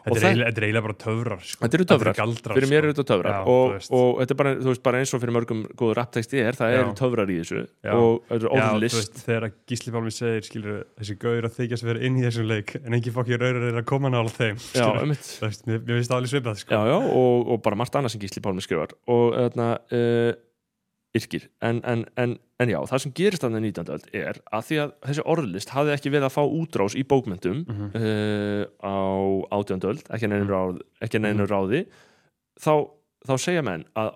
Þetta er eiginlega- er bara töfrar sko. Þetta eru töfrar, galdrar fyrir mér sko. eru þetta töfrar. Já, og, og þetta er bara, veist, bara eins og fyrir mörgum góður rappteksti er, það eru töfrar í þessu Já. og þetta orðlist. veist, þegar Gísli Pálmi segir skilur, þessi gauður að þykjast vera inn í þessum leik en ekki fokkir raurar er að koma nála þeim já, mér, finnst það alveg svipað sko. já, já, og, og bara margt annað sem Gísli Pálmi skrifar. Og þarna uh, yrkir en, en, en, en já, það sem gerist þarna í 19. öld er að því að þessi orðlist hafði ekki verið að fá útrás í bókmyndum Mhm. uh, á 18. öld ekki að neinu ráði, ekki að Mhm. neinu ráði þá, þá segja menn að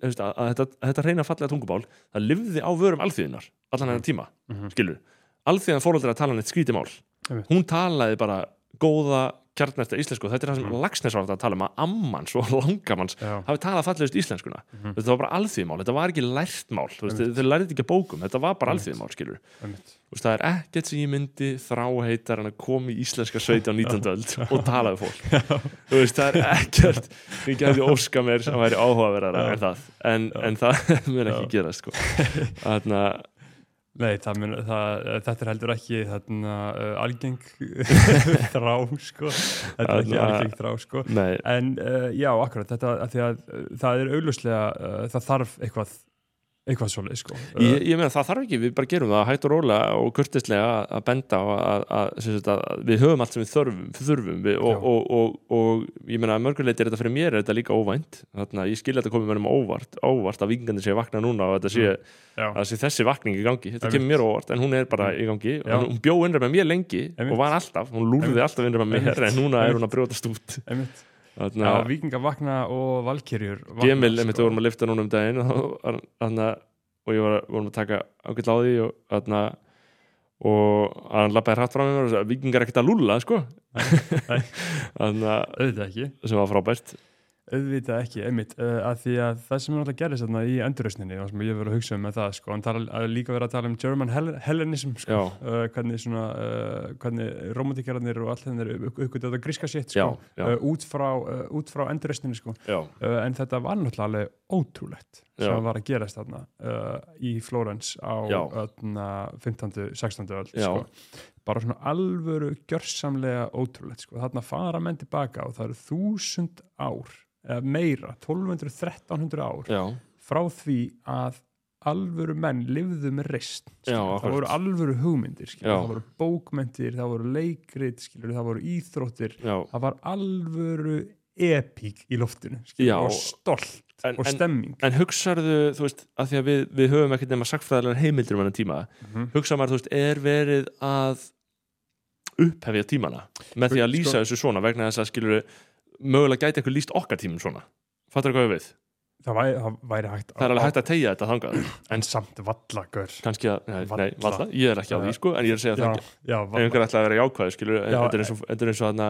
veist, að, að þetta, þetta reyna fallega tungubál, það lifði á vörum alþýðunar allan enn tíma, Mhm. skilur alþýðan fórhaldur að tala neitt skríti mál Einmitt. hún talaði bara góða kjarnæsta íslensku. Þetta er það sem Lagsnes var að tala um að ammans *laughs* og langamanns hafi talað fallegust íslenskuna Mhm. þetta var bara alþýðumál, þetta var ekki lært mál. Þú veist, þeir lærið ekki að bókum, þetta var bara Einmitt. alþýðumál skilur, veist, það er ekkert sem ég myndi þráheitar en að koma í íslenska sveit á 19. öld og tala við fólk. *laughs* Þú veist, það er ekkert ég gæti óska mér sem væri áhugaverðara en það, en, en það *laughs* mun ekki Já. gerast sko. þarna, Nei, það mun, það, þetta er heldur ekki þarna, uh, algeng *laughs* þrá sko. þetta er ekki algeng þrá sko. nei, en uh, já, akkurat þetta, að að uh, það er augljóslega uh, það þarf eitthvað eitthvað svoleið sko. Ég, ég meina það þarf ekki, við bara gerum það hægt og rólega og kurtislega að- benda að, að, að, við höfum allt sem við þurfum, þurfum við, og, og, og, og ég meina að mörguleiti er þetta fyrir mér er þetta líka óvænt. Þannig að ég skilja þetta komið mér um óvart óvart að vingandi sé vakna núna og þetta sé, að sé þessi vakning í gangi. Þetta kemur mér óvart en hún er bara í gangi. Og hún bjó innra með mér lengi Einmitt. og var alltaf, hún lúrði Einmitt. alltaf innra með mér Einmitt. en núna er hún að brjótast út. Einmitt þannig Já, að vikinga vakna og valkyrjur Gemil, sko. við vorum að lifta núna um daginn og, og, og ég var, vorum að taka ágætt á því og þarna og hann lappaði hratt frá mér og vikingar ekkert að lúlla sko. *laughs* Þannig að auðvitað ekki, sem var frábært auðvitað ekki einmitt, uh, að því að það sem er alltaf gerðist þarna í endurrausninni og sem ég verið að hugsa um með það sko, hann tala, að líka verið að tala um German Hell Hellenism sko, uh, hvernig svona uh, hvernig romantikararnir og allt þennir uppgötu þetta gríska sitt sko, Já, já. Út frá, frá endurrausninni sko en þetta var náttúrulega alveg ótrúlegt sem Já. var að gerast þarna í Flórens á öðna, 15. 16. öld Já. sko. Bara svona alvöru gjörsamlega ótrúlegt sko. þarna fara menn tilbaka og það eru þúsund ár eða meira, 1200-1300 ár já, frá því að alvöru menn lifðu með reist það voru alvöru hugmyndir það voru bókmyndir, það voru leikrit skilur, það voru íþróttir. Já. Það var alvöru epík í loftinu og stolt En- og en- stemming. En hugsaðu, þú veist, að því að við, við höfum ekkert nema sagfræðilegar heimildir um hennan tíma Mhm. hugsa maður, þú veist, er verið að upphefja tímana. Með því að Sko- lýsa þessu svona vegna þess að skilur mögulega gæti eitthvað lýst okkar tímum svona. Fattar hvað ég við? það væri, það væri hægt Það er alveg hægt að tegja þetta þangað. En samt vallagör. Kannski að, nei, Valla. nei, valla, ég er ekki á því sko en ég er að segja það já, ef einhver ætla að vera jákvæð skilur, Já, þetta er eins og, þetta er eins og þarna,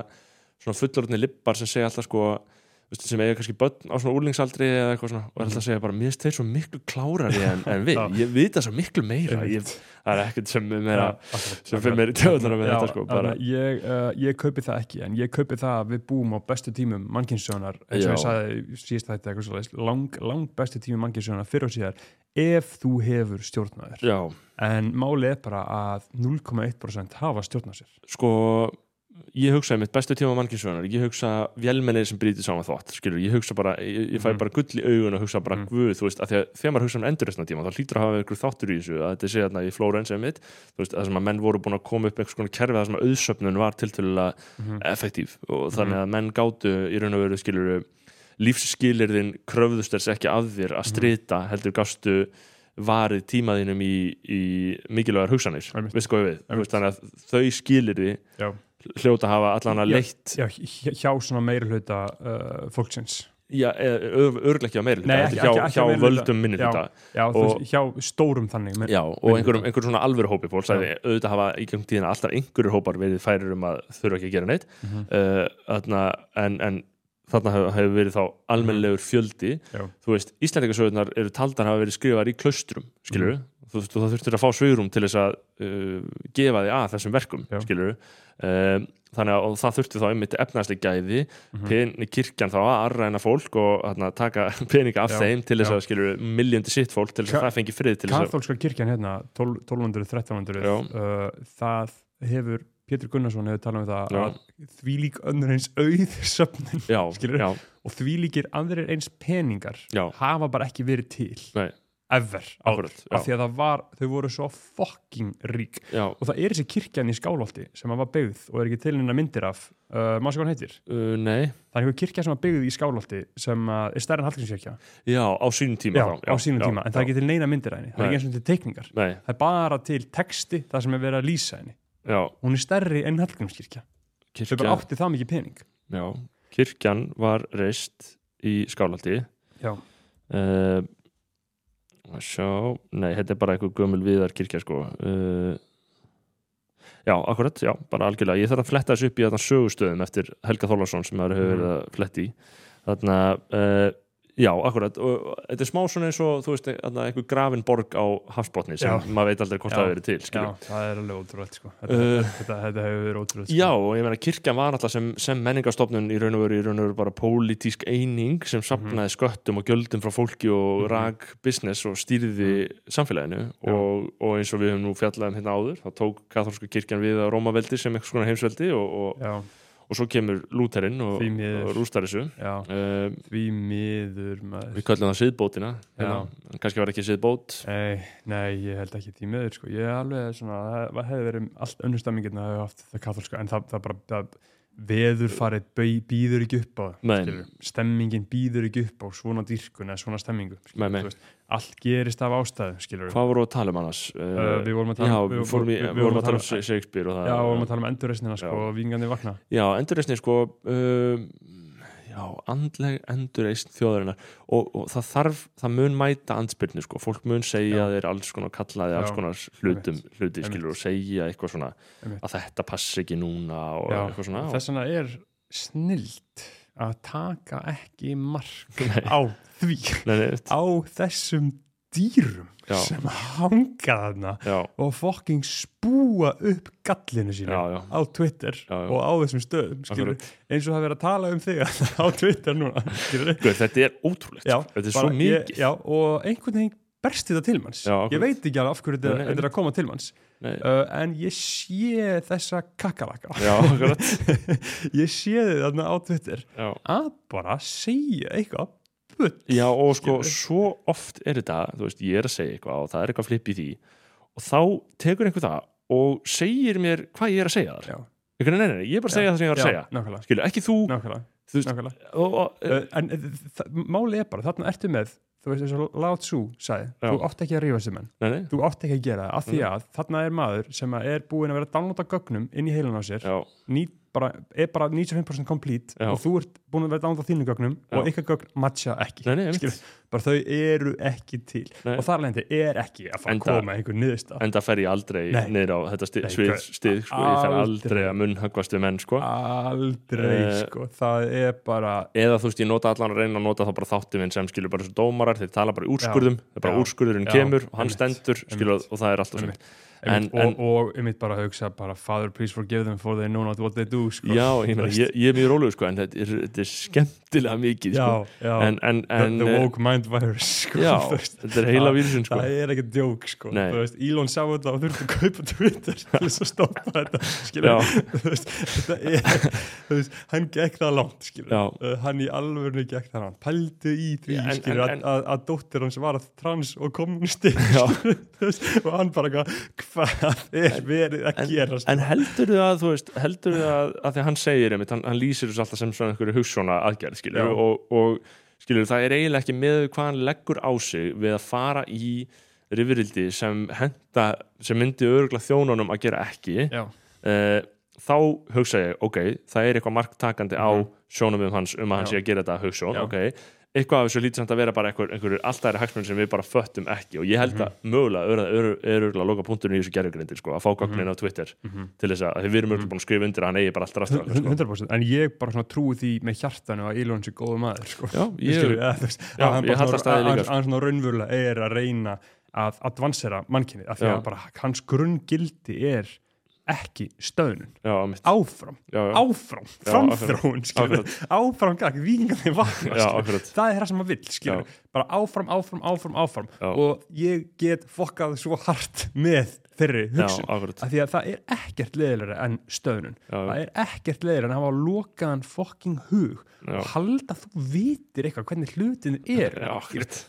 svona fullorðni lippar sem segja alltaf sko sem eiga kannski börn á svona úrlingsaldri eða eitthvað svona og er alltaf að segja bara, mér finnst þeir svo miklu klárari en, en við, *laughs* ég vita svo miklu meira. Ég, það er ekkert sem meira sem fyrir meira í töðunar með þetta sko bara, ég, uh, ég kaupi það ekki en ég kaupi það að við búum á bestu tímum mannkynnsjónar, eins og ég sagði síðast þetta eitthvað svolítið, lang, lang bestu tímum mannkynnsjónar fyrir og síðar, ef þú hefur stjórnaður, já, en máli er bara að 0,1% hafa stjórnað sér. Sko ég hugsa mitt bestu tíma mannkynsugunar ég hugsa vélmennir sem brýtir saman þvott skilur, ég hugsa bara, ég, ég fæ Mhm. bara gull í augun og hugsa bara Mhm. guð, þú veist, að því að þegar maður hugsa um endurreisna tíma þá hlýtur að hafa einhver þáttur í þessu að þetta sé þarna í Flórens eða mitt, þú veist, það sem að menn voru búin að koma upp einhvers konar kerfi það sem að auðsöfnun var tiltölulega Mhm. effektív og þannig að menn gátu í raun og veru skilur lífsskilirðin kröfðust þess ekki af þér Mhm. að strita heldur gastu varið tímaðinum í, í mikilvægar hugsanir Einmitt. veist hvað við, veist, þannig að þau skilirði Já. Hljóta að hafa allan að Já. leitt Já, hjá, hjá svona meiri hluta uh, fólksins já, á meiri hluta, hjá, völdum minni Já. hluta Já, hjá stórum þannig men, Já, og einhverjum, einhverjum svona alvöru hópi fólks að auðvitað hafa í gegnum tíðina alltaf einhverjur hópar verið færir um að þurfa ekki að gera neitt Mhm. uh, þarna, en, en þarna hefur, hefur verið þá almennlegur fjöldi Já. þú veist, Íslandingasögurnar eru taldar hafa verið skrifar í klaustrum, skilur Mhm. þú veist, og það þurftir að fá svigrum til þess að uh, gefa því að þessum verkum, Já. skilur um, þannig að það þurfti þá einmitt efnaðslega gæði, Mhm. pen, kirkjan þá að arræna fólk og þarna, taka *laughs* peninga af Já. þeim til þess að skilur miljóndi sitt fólk til þess að það fengi frið til þess að Kathólska kirkjan hérna 12 1200-1300 Já. uh, það hefur Pétur Gunnarsson hefur talað um það Já. að því lík önnur eins auð *laughs* söfnin já, skilurðu? já, og því líkir aðrir eins peningar já, hafa bara ekki verið til nei, ever áður, af já, því að það var, þau voru svo fucking rík. Já, og það er þessi kirkjan í Skálholti sem að var byggð og er ekki til neina myndir af uh, maður hvað hann heitir, uh, nei. Það er einhver kirkja sem var byggð í Skálholti sem er stærri en Hallgrímskirkja. Já, á sínum tíma já, þá, á sínum já, tíma, en það er ekki til neina myndir af henni það er ekki eins og til teikningar. Nei, það er bara til texti það sem er verið að lýsa henni. Já, hún er stærri en Hallgrímskirkja. Þau bara átti það mikið pening. Já, kirkjan var reist í já, að sjá. Nei, þetta er bara eitthvað gömul viðar kirkja sko. Uh, já, akkurat, já, bara algjörlega. Ég þarf að fletta þessu upp í þarna sögustöðum eftir Helga Þólarsson sem hefur Mhm. verið að fletta í. Þarna uh, já, akkurat, og, þetta er smá svona eins og þú veist, einhver grafin borg á hafsbotni sem Já. maður veit aldrei hvort Já. það verið til já, skilur. það er alveg ótrúlega sko. þetta, Uh, þetta, þetta hefur verið ótrúlega Já, og ég meina kirkjan var alltaf sem, sem menningarstofnun í raun og veru, í raun og veru bara pólitísk eining sem sapnaði sköttum og gjöldum frá fólki og Mhm. rak business og stýrði samfélaginu Já. og, og eins og við höfum nú fjallað um hérna áður þá tók katholska kirkjan við að Rómaveldi sem eitthvað svona heimsveldi og, og, já, og svo kemur Lúterinn og, og rústar þessu. Um, miður maður. Við köllum það siðbótina hérna. kannski var ekki siðbót. Nei, nei, ég held ekki því miður sko. ég er alveg svona, það hefði verið allt önnur stemmingin að hafa haft það katholska en það, það bara, það, veður farið býður ekki upp á það, stemmingin býður ekki upp á svona dýrkun eða svona stemmingu veist, allt gerist af ástæðu Hvað voru að tala um annars? Uh, við vorum að tala Já, um- við fórum, í, við vorum að tala um Shakespeare og það Já, við vorum að tala um endurreisnina sko, Já. og vingandi vakna. Já, endurreisni sko um, já, andleg endurreisn þjóðarinnar. Og, og það þarf, það mun mæta andspyrnu sko, fólk mun segja Já. þeir alls konar kallaði alls Já, konar hlutum, hluti skilur og segja eitthvað svona að þetta passi ekki núna og Já, eitthvað svona. Þess vegna er snilt að taka ekki mark Nei. á því nei, á þessum dýrum Já. sem hanga þarna já, og fucking spúa upp gallinu já. á Twitter og á þessum stöðum eins og það verið að tala um þig *laughs* á Twitter núna þetta er ótrúlegt. Þetta er svo mikið. og einhvern veginn berst þetta til manns. Ég veit ekki alveg af hverju þetta þetta er að koma til manns. Uh, en ég sé þessa kakalaka *laughs* ég sé þið þarna á Twitter já. að bara segja eitthvað bull Já og sko svo oft er þetta, þú veist, ég er að segja eitthvað og það er eitthvað flipp í því. Og þá tekur einhver það og segir mér hvað ég er að segja þar. Já. Einhvern veginn, nei, nei, nei, ég er bara að segja það sem ég er að segja. Skilu, ekki þú, þú málið er bara, þarna ertu með þú veist eins og Lao Tzu sagði Já. þú átt ekki að rífa nei, nei, þú átt ekki að gera það af því Mm. að þarna er maður sem að er búinn að vera að downloada gögnum inn í heilun á sér já, ný, bara, er bara 95% complete Já. og þú ert búinn að vera að downloada þínu gögnum Já. og ykkar gögn matcha ekki nei, nei. Skilur, bara þau eru ekki til Nei. og þar lendi er ekki að fara að koma einhver niðursta enda fer ég aldrei niður á þetta sti, Nei, svið, stið, sko, ég fer aldrei að munnhöggvast við menn, sko aldrei Eh, sko, það er bara eða þú veist, ég nota allan að reyna að nota þá bara þáttum minn sem skilur bara þessu dómarar, þeir tala bara úrskurðum það er bara Já. úrskurðurinn Já. kemur og hann stendur skilur, og það er alltaf sem Einmitt. Einmitt, En- og, og ég mitt bara að hugsa bara Father please forgive them for they know not what they do sko. já, ég, ég, ég er mjög rólegur sko, en þetta er, þetta er skemmtilega mikið sko. já, já. en, en, The- en the eh, woke mind virus *laughs* sko, já, þetta er heila vírusin sko. það er ekki djók sko. Veist, Elon sá þetta og þurfti að kaupa Twitter til þess að stoppa þetta þetta er veist, hann gekk það langt uh, hann í alvörinu gekk það langt pældu í því en- en- að, að, að dóttir hans var trans og veist, og hann bara eitthvað, hvað er verið að en, gera en heldur þið að þú veist, heldur þið að, að því að hann segir einmitt, hann, hann lýsir þessu alltaf sem svona einhverju hugssjóna aðgerð skilur, og, og skilur það er eiginlega ekki með hvað hann leggur á sig við að fara í rifirildi sem henda sem myndi örgulega þjónunum að gera ekki. Uh, þá hugsa ég, ok, það er eitthvað marktakandi á sjónum um hans um að hann sé að gera þetta hugsjón, Já. ok eitthvað af þessu lítið samt að vera bara einhver, einhver alltaf er hagsmunni sem við bara föttum ekki. Og ég held að mögulega er, örgulega loka punkturinn í þessu gerðugrindir sko, að fá gögnin á Twitter til þess að, að við erum örgulega búin að skrifa undir að hann eigi bara alltaf rastur sko. 100% en ég bara svona trúi því með hjartanu að Elon sé góðu maður sko. Já, ég- Skilur, þú veist, Já, að ég hallast að því líka, að- sko. að hann svona raunverulega er að reyna að advansera mannkynnið af því að hans grunngildi er ekki stöðnun. Áfram, já, já, áfram framþróun, áfram. gakk, vikingarnir vakna það er það sem maður skilur bara áfram, áfram, áfram, áfram. Og ég get fokkað svo hart með þeirri hugsun af því að það er ekkert leðilega en stöðnun. Já, það er ekkert leðilega en að hafa lokaðan fokking hug. Og halda þú vitir eitthvað hvernig hlutin er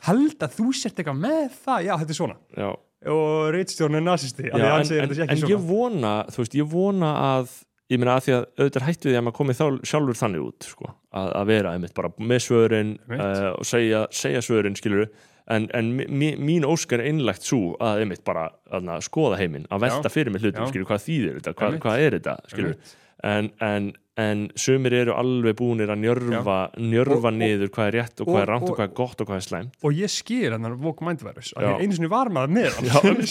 halda þú sért eitthvað með það? Já, þetta er svona. Já, og reitstjórn er nazisti Já, en, en, en ég vona þú veist, ég vona að ég meina að því að auðvitað hætt við því að maður komið þá sjálfur þannig út sko, að, að vera einmitt bara með svörin uh, og segja, segja svörin skilur en, en mi- mín óskar er innlegt svo að einmitt bara að skoða heiminn, að velta fyrir mig hlutum Já. skilur hvað þýðir þetta, hvað, hvað er þetta skilur, en, en, sumir eru alveg búnir að njörfa njörfa Og- niður hvað er rétt og hvað og- er rámt og, hvað er gott og hvað er slæmt. Og ég skil hennar Vogue Mind Virus af því Já. að einu sinni var maður með Já, *laughs* hann. Einu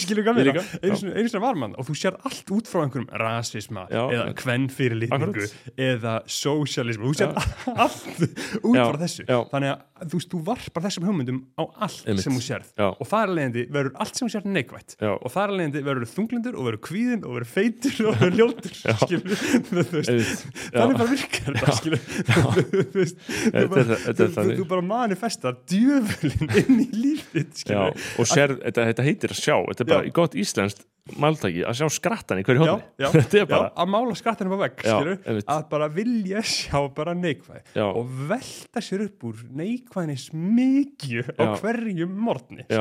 sinni, var maður. Og þú sér allt út frá einhverjum rasisma Já, eða kvennfyrirlitningu eða socialism þú sér allt út Já, frá þessu. Já. þannig að þú þú varpar þessum hugmyndum á allt Einmitt. sem þú sérð. Já. og þar alvegandi verður allt sem þú sérð neikvætt. Já. og þar alvegandi verður þunglindur og verður kvíðin og verður feitur og verður ljótur *laughs* þannig bara virkar þetta þú bara- manifestar djöfulin inn í lífið og sér, þetta, þetta heitir að sjá. Þetta er bara gott íslenskt máltæki að sjá skrattan í hverju *laughs* er bara, að mála skattanum á vegg að bara vilja sjá bara neikvæð og velta sér upp úr neikvæðnis mikið á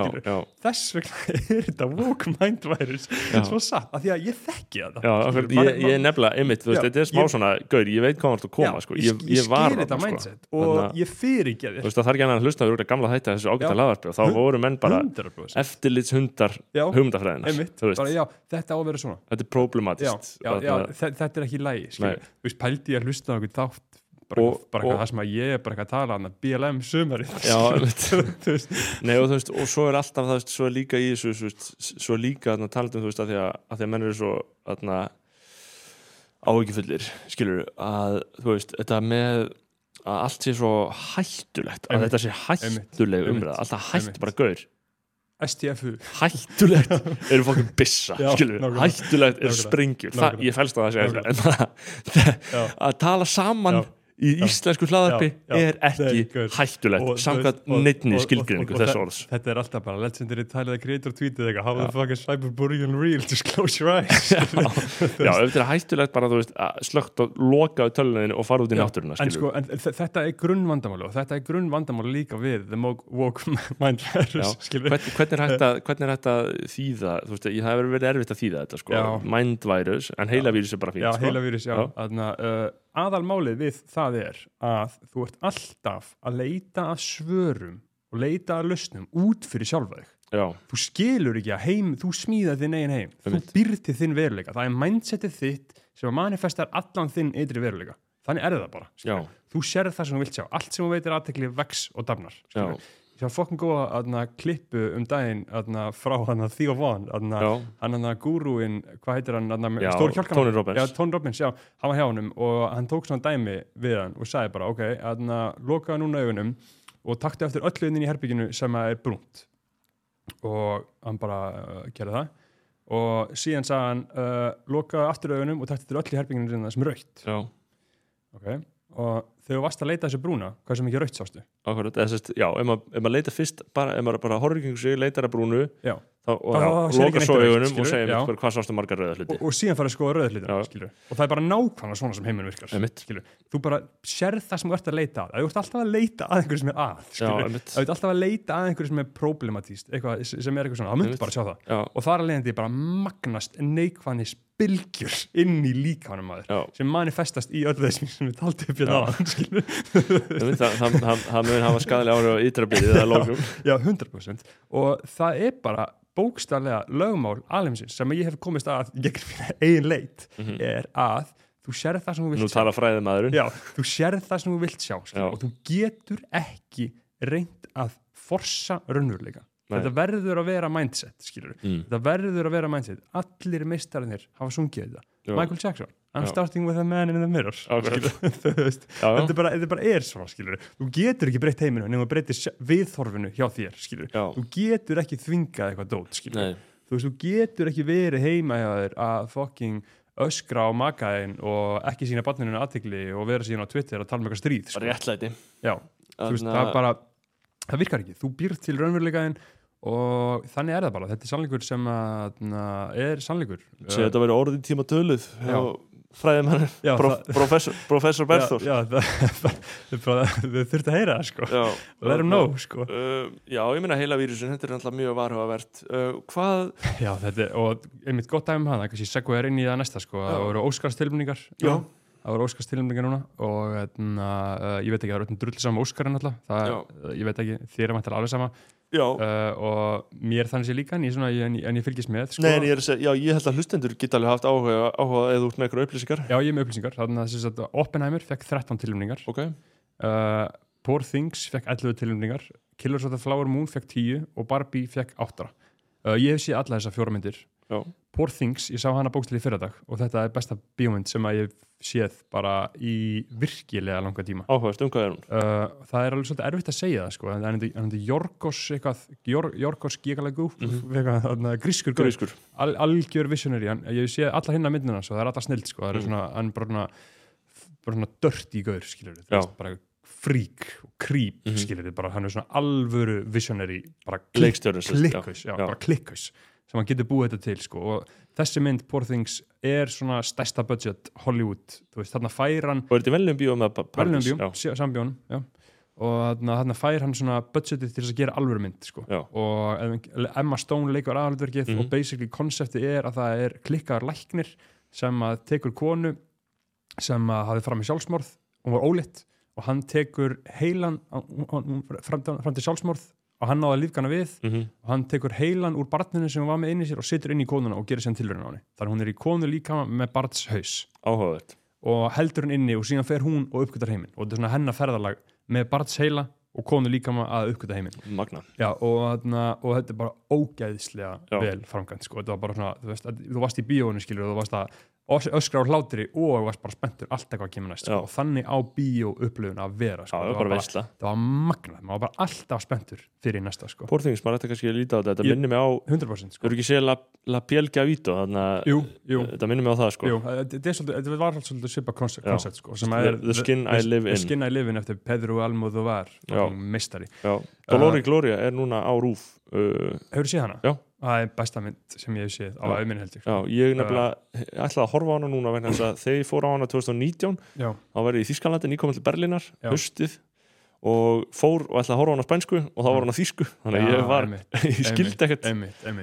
skilur. já, þess vegna *laughs* er þetta woke mind virus Já. svo satt, af því að ég þekki Man- ég, ég er nefnilega einmitt, þú veist, Já, þetta er smá svona gaur, ég veit hvað hann er að koma, Já, sko, ég, ég, ég, var skil þetta mindset sko. og Þannig að- ég fyrirgeð þú þér veist, það þarf ekki annað að hlusta, við erum gamla þætti þessu ágæta Já. laðvarpi og þá voru menn bara 100% eftirlitshundar Já. hugmyndafræðinar, einmitt, þú veist, bara já, þetta á að vera svona þetta er já, problematist já, já, þe- þetta er ekki lægi Nei. þú veist, pældi ég að hlusta á einhvern þátt bara, Og- bara og- eitthvað það sem að ég er bara eitthvað að tala hann BLM sumarið Já, *laughs* einmitt. þú veist, Nei, og þú veist, og svo er alltaf það, veist, svo er líka í þessu, þú veist, svo er líka þarna talað um, þú veist, að því að, að því að menn eru svo þarna áhyggjufullir, skilur að, þú veist, þetta með að allt sé svo hættulegt að þetta sé hættuleg umræða alltaf hætt bara gaur. STFU hættulegt? *laughs* Eru fokkin bissa Já, hættulegt eru Nákvæmlega. ég fælst á það að segja *laughs* að tala saman Já. Í íslensku hlaðarpi er ekki gaur. hættulegt samkvæmt neittni skilgrinningu og þess þe- orðs. þetta er alltaf bara legendary Tyler Creator tweetið eitthvað how the fuck is cyberbullying real? Just close your eyes. *laughs* Já, þetta er hættulegt bara þú veist, slögt og loka á töluninni og fara út í náttúruna en, sko, en þe- þetta er grunnvandamáli og þetta er grunnvandamáli líka við the woke mind virus. Hvern, hvernig, er hægt að, er þýða þú veist, það hefur verið erfitt að þýða þetta sko. Já. mindvirus, en heilavírus er bara fínt já, sko. heila vírus, já, uh, aðalmálið við það er að þú ert alltaf að leita að svörum og leita að lausnum út fyrir sjálfa þig. Já, þú skilur ekki að heim, þú smíðar þinn eigin heim. Þú býr til þinn veruleika. Það er mindsetið þitt sem manifestar allan þinn ytri veruleika. Þannig er það bara þú sérð það sem þú vilt sjá. Allt sem þú veitir aðtekli vex og skilurðu. Ég var fokkin góða aðna, klippu um daginn aðna, frá hann að Theo Von aðna, hann hann að gúrúin, hvað heitir hann aðna, já stóri kjálkan Tony Robbins. Já, Tony Robbins, já, hann var hjá honum og hann tók svona dæmi við hann og sagði bara, ok, aðna, lokaðu núna augunum og taktu eftir öllu inn í herbygginu sem er brúnt. Og hann bara uh, gerði það. Og síðan sagði hann uh, lokaði aftur augunum og takti til öll í herbygginu sem raukt já, okay. Og þegar þú varst að leita þessu brúna hvað sem ekki raukt sástu akkurat eða, sest, já, ef maður, leita fyrst bara, ef maður bara horfir kring sig, leitar að brúnu já. Og sér neitt svo augunum og segja hvað sástu margar rauða hluti og, og síðan farið að skoða rauða skilur. og það er bara nákvæmlega svona sem heiminn virkar þú bara sérð það sem þú ert að leita að. Þú ert alltaf að leita að einhverju sem er að þú ert alltaf að leita að einhverju sem er problematíst eitthvað sem er eitthvað svona, það Einmitt. bara sjá það. Og þar að leiðandi bara magnast neikvæðnis bylgjur inn í líkamanum maður já, sem manifestast í öllu þessum sem við taldi upp hérna skilur. einmitt, það, það, mun hafa skadalega áhrif á ytrabyrði *laughs* Já, 100% og það er bara bókstarlega lögmál alheimsins sem ég hef komist að eigin leit Mhm. er að þú sérð það sem þú nú vilt sjá Já, þú sérð það sem þú vilt sjá og þú getur ekki reynd að forsa raunveruleika þetta verður að vera mindset mm. þetta verður að vera mindset. Allir meistarinnir hafa sungið þetta. Já. Michael Jackson, I'm Já. starting with a man in the mirror *laughs* þú þetta bara, bara er svona skilur. Þú getur ekki breytt heiminu nema breytir viðþorfinu hjá þér þú getur ekki þvingað eitthvað dót þú veist, þú getur ekki verið heima hjá þér að fucking öskra á makaðin og ekki sína barninu aðtegli og vera síðan á Twitter að tala um eitthvað stríð bara réttlæti. Já, þú veist, það bara það virkar ekki, þú býrð til raunveruleikaðin og þannig er það bara. Þetta er sannleikur sem að, na, er sannleikur. Segja þetta verið orðin tíma töluð Já. Já, Prof, það- professor, professor Berþór já, það, það er þau þurft að heyra það sko. Já, let them know sko. Uh, já, ég meina heila vírusin, þetta er náttúrulega mjög varhugavert. Uh, Hvað, Já, þetta er, og einmitt gott dæmi um hana, kannski segja er inn í það næsta sko, Já. það voru Óskarstilmningar Já. það voru Óskarstilmningar núna og etna, uh, ég veit ekki, það eru öllum drull saman Óskarinn alltaf, það, ég veit ekki þér er mættilega alveg sama uh, og mér þannig sé líka en ég, svona, ég- en ég fylgist með sko. Nei, en ég segja, já, ég held að hlustendur geta alveg haft áhuga, áhuga eða út með eitthvað upplýsingar. Já, ég er með upplýsingar, þannig að þess að Oppenheimer fekk 13 tilmningar Ok, uh, Poor Things fekk 11 tilmningar Killers of the Flower Moon fekk 10 og Barbie fekk 8 uh, Ég hef séð alla þessar fjóra myndir já, Poor Things, ég sá hana bókstili í fyrradag og þetta er besta bíómynd sem að ég séð bara í virkilega langa tíma. Áhugavert, um hvað er hún? uh, það er alveg svolítið erfitt að segja það sko, en það er hann Jorgos eitthvað, Jor, Jorgos Gigalagú Mhm. grískur Grískur. Al, algjör visionary ég sé alla hinna myndina svo það er alltaf snilt sko, það er Mm. svona, hann bara svona svona dirty gaur, skilur Já. bara frík og creep, Mhm. skilur bara hann er svona alvöru visionary bara klikkaus, sem hann getur búið þetta til sko. og þessi mynd, Poor Things, er svona stærsta budget Hollywood, veist, þarna fær hann Og er þetta með Pa- Paradís? Verðlunarbjóm, sambjón og þarna, þarna fær hann svona budgetið til þess að gera alvöru mynd sko. Og Emma Stone leikur aðaldverkið Mhm. og basically konseptið er að það er klikkaðar læknir sem að tekur konu sem að hafi fram í sjálfsmorð hún var ólitt og hann tekur heilan fram, fram til sjálfsmorð og hann náði að lífgana við mm og hann tekur heilan úr barninu sem hún var með inn í sér og situr inn í konuna og gerir sem tilröðin á henni. Þannig hún er í konu líka með barns haus. Áhugavert. Og heldur hann inni og síðan fer hún og uppgötar heiminn. Og þetta er svona hennar ferðalag með barns heila og konu líka að uppgöta heiminn. Já, og, og þetta er bara ógæðislega Já. vel framkvæmt sko. þetta var bara svona, þú veist, þú varst í bíóinu skilur og þú varst að öskra á hlátri og varst bara spenntur allt eitthvað kemur næst Já. sko. og þannig á bíó upplöfun að vera Já, sko. það er bara það var magnað, maður var bara alltaf spenntur fyrir næsta sko. Porþings, maður ætti kannski að líta á þetta Þetta minnir mig á, 100% þú sko. eru ekki séð La, La Piel Gavito Þannig að Jú, jú, þetta minnir mig á það sko jú þetta þetta er var alltaf svolítið svipa koncept, Já. sko, sem The- er The Skin I Live The In. Skin I Live In eftir Pedro Almodovar Já. mistari Já, Dolori Gloria er núna á rúf uh, Hefur séð hana? Já. Það er besta mynd sem ég hef séð á auðminni held ég Já, ég nefnilega ætlaði að horfa á hana núna þegar ég fór á hana 2019 Já, þá verði ég í Þískalandi nýkominn til Berlínar Já. haustið og fór og ætlaði að horfa á hana spænsku og þá var hana á þýsku þannig Já, ég var, einmitt, *laughs* ég skildi ekkert.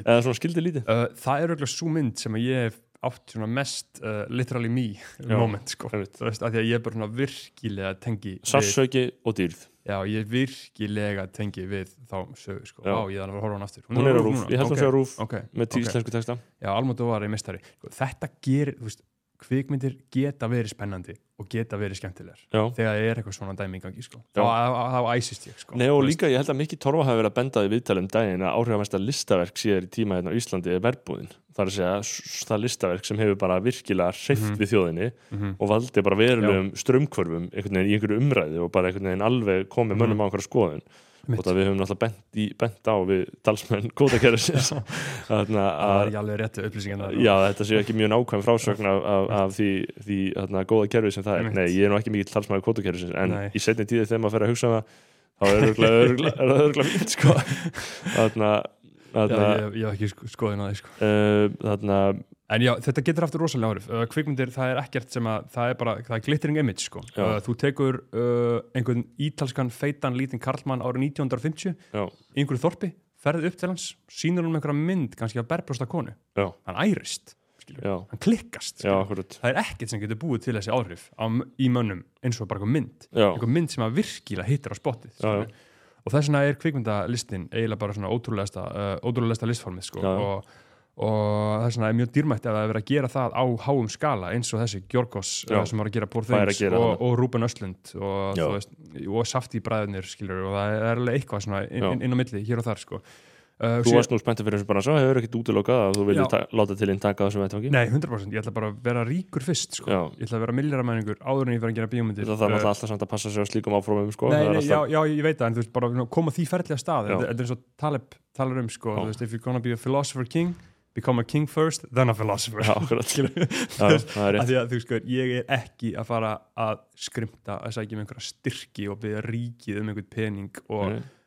eða svona skildi lítið. Uh, það er auðvitað svo mynd sem ég hef átt svona mest uh, literally me Já, moment sko. þú veist, af því að ég er bara svona virkilega tengi Sarsauki og dýrð já, ég virkilega tengi við þá sögu, sko, Já. á, ég þannig að horfa á hann aftur Hún er á rúf, núna? ég held hún Ok, sé á rúf ok, með ok. tíslensku texta já, Almóttu var í mistari Sko, þetta gerir, þú veist, kvikmyndir geta verið spennandi og geta verið skemmtilegar Já. þegar það er eitthvað svona dæmi í gangi sko. Þá, æsist ég sko. Nei og líka ég held að Mikki Torfa hafi verið að benda í viðtalum daginn að áhrifamesta listaverk síðar í tíma hérna á Íslandi er verbúðin það er að segja það listaverk sem hefur bara virkilega hreift Mhm. við þjóðinni mhm. og valdi bara verulegum strömmkvörfum í einhverju umræðu og bara alveg komið mönnum Mhm. á einhverja skoðun Mitt. og það við höfum náttúrulega bent, í, bent á við talsmenn kótakerfisins *laughs* þannig það að er ekki alveg réttu upplýsingar Já, þetta sé ekki mjög nákvæm frásögn af, af, af því, því þarna, góða kerfi sem það er Einmitt. Nei, ég er nú ekki mikill talsmaður kvotakerfisins en Nei. í setni tíði þegar maður fer að hugsa um það þá er það örgulega *laughs* fínt sko. *laughs* þarna, Já, þarna, ég, ég hef ekki sko- skoðun á því sko. uh, þarna En já, þetta getur haft rosalega áhrif. Uh, kvikmyndir, það er ekkert sem að, það er bara, það er glittering image, sko. Já. Uh, þú tekur uh, einhvern ítalskan feitan lítinn karlmann árið 1950 já, í einhverju þorpi, ferðið upp til hans, sýnur hann einhverja mynd, kannski af berbrjósta konu. já, Hann ærist, já, Hann klikkast, já, Það er ekkert sem getur búið til þessi áhrif á, í mönnum eins og bara einhver mynd. Já, Einhver mynd sem að virkilega hittir á spottið, Já. Og þess vegna er kvikmyndalistin eiginlega bara svona ótrúlegasta, uh, ótrúlegasta listformið, sko. Já. Og, og vegna er mjög dýrmætt ef það er verið að gera það á háum skala eins og þessi Gjörgos Já. uh, sem var að gera Það er að gera og, og Rúben Östlund og, og Safti bræðinir og það er alveg eitthvað svona inn, inn á milli hér og þar sko. Uh, þú varst nú spenntið fyrir þessu bara svo hefur ekkert útilokað að þú ta- láta til inn taka þessum vettfangi Nei, 100% ég ætla bara að vera ríkur fyrst sko. Ég ætla að vera milljaramæningur áður en ég fer að gera bíómyndir. Það þarf Uh, alltaf samt að passa á slíkum áfrómum sko. Nei, er nei, já, já, ég veit það, en þú veist, bara koma því ferli að stað, þetta er eins og Taleb talar um, sko, þú veist, if you're gonna be a philosopher king, become a king first, then a philosopher. já, akkurat. *laughs* Er sko, ég er ekki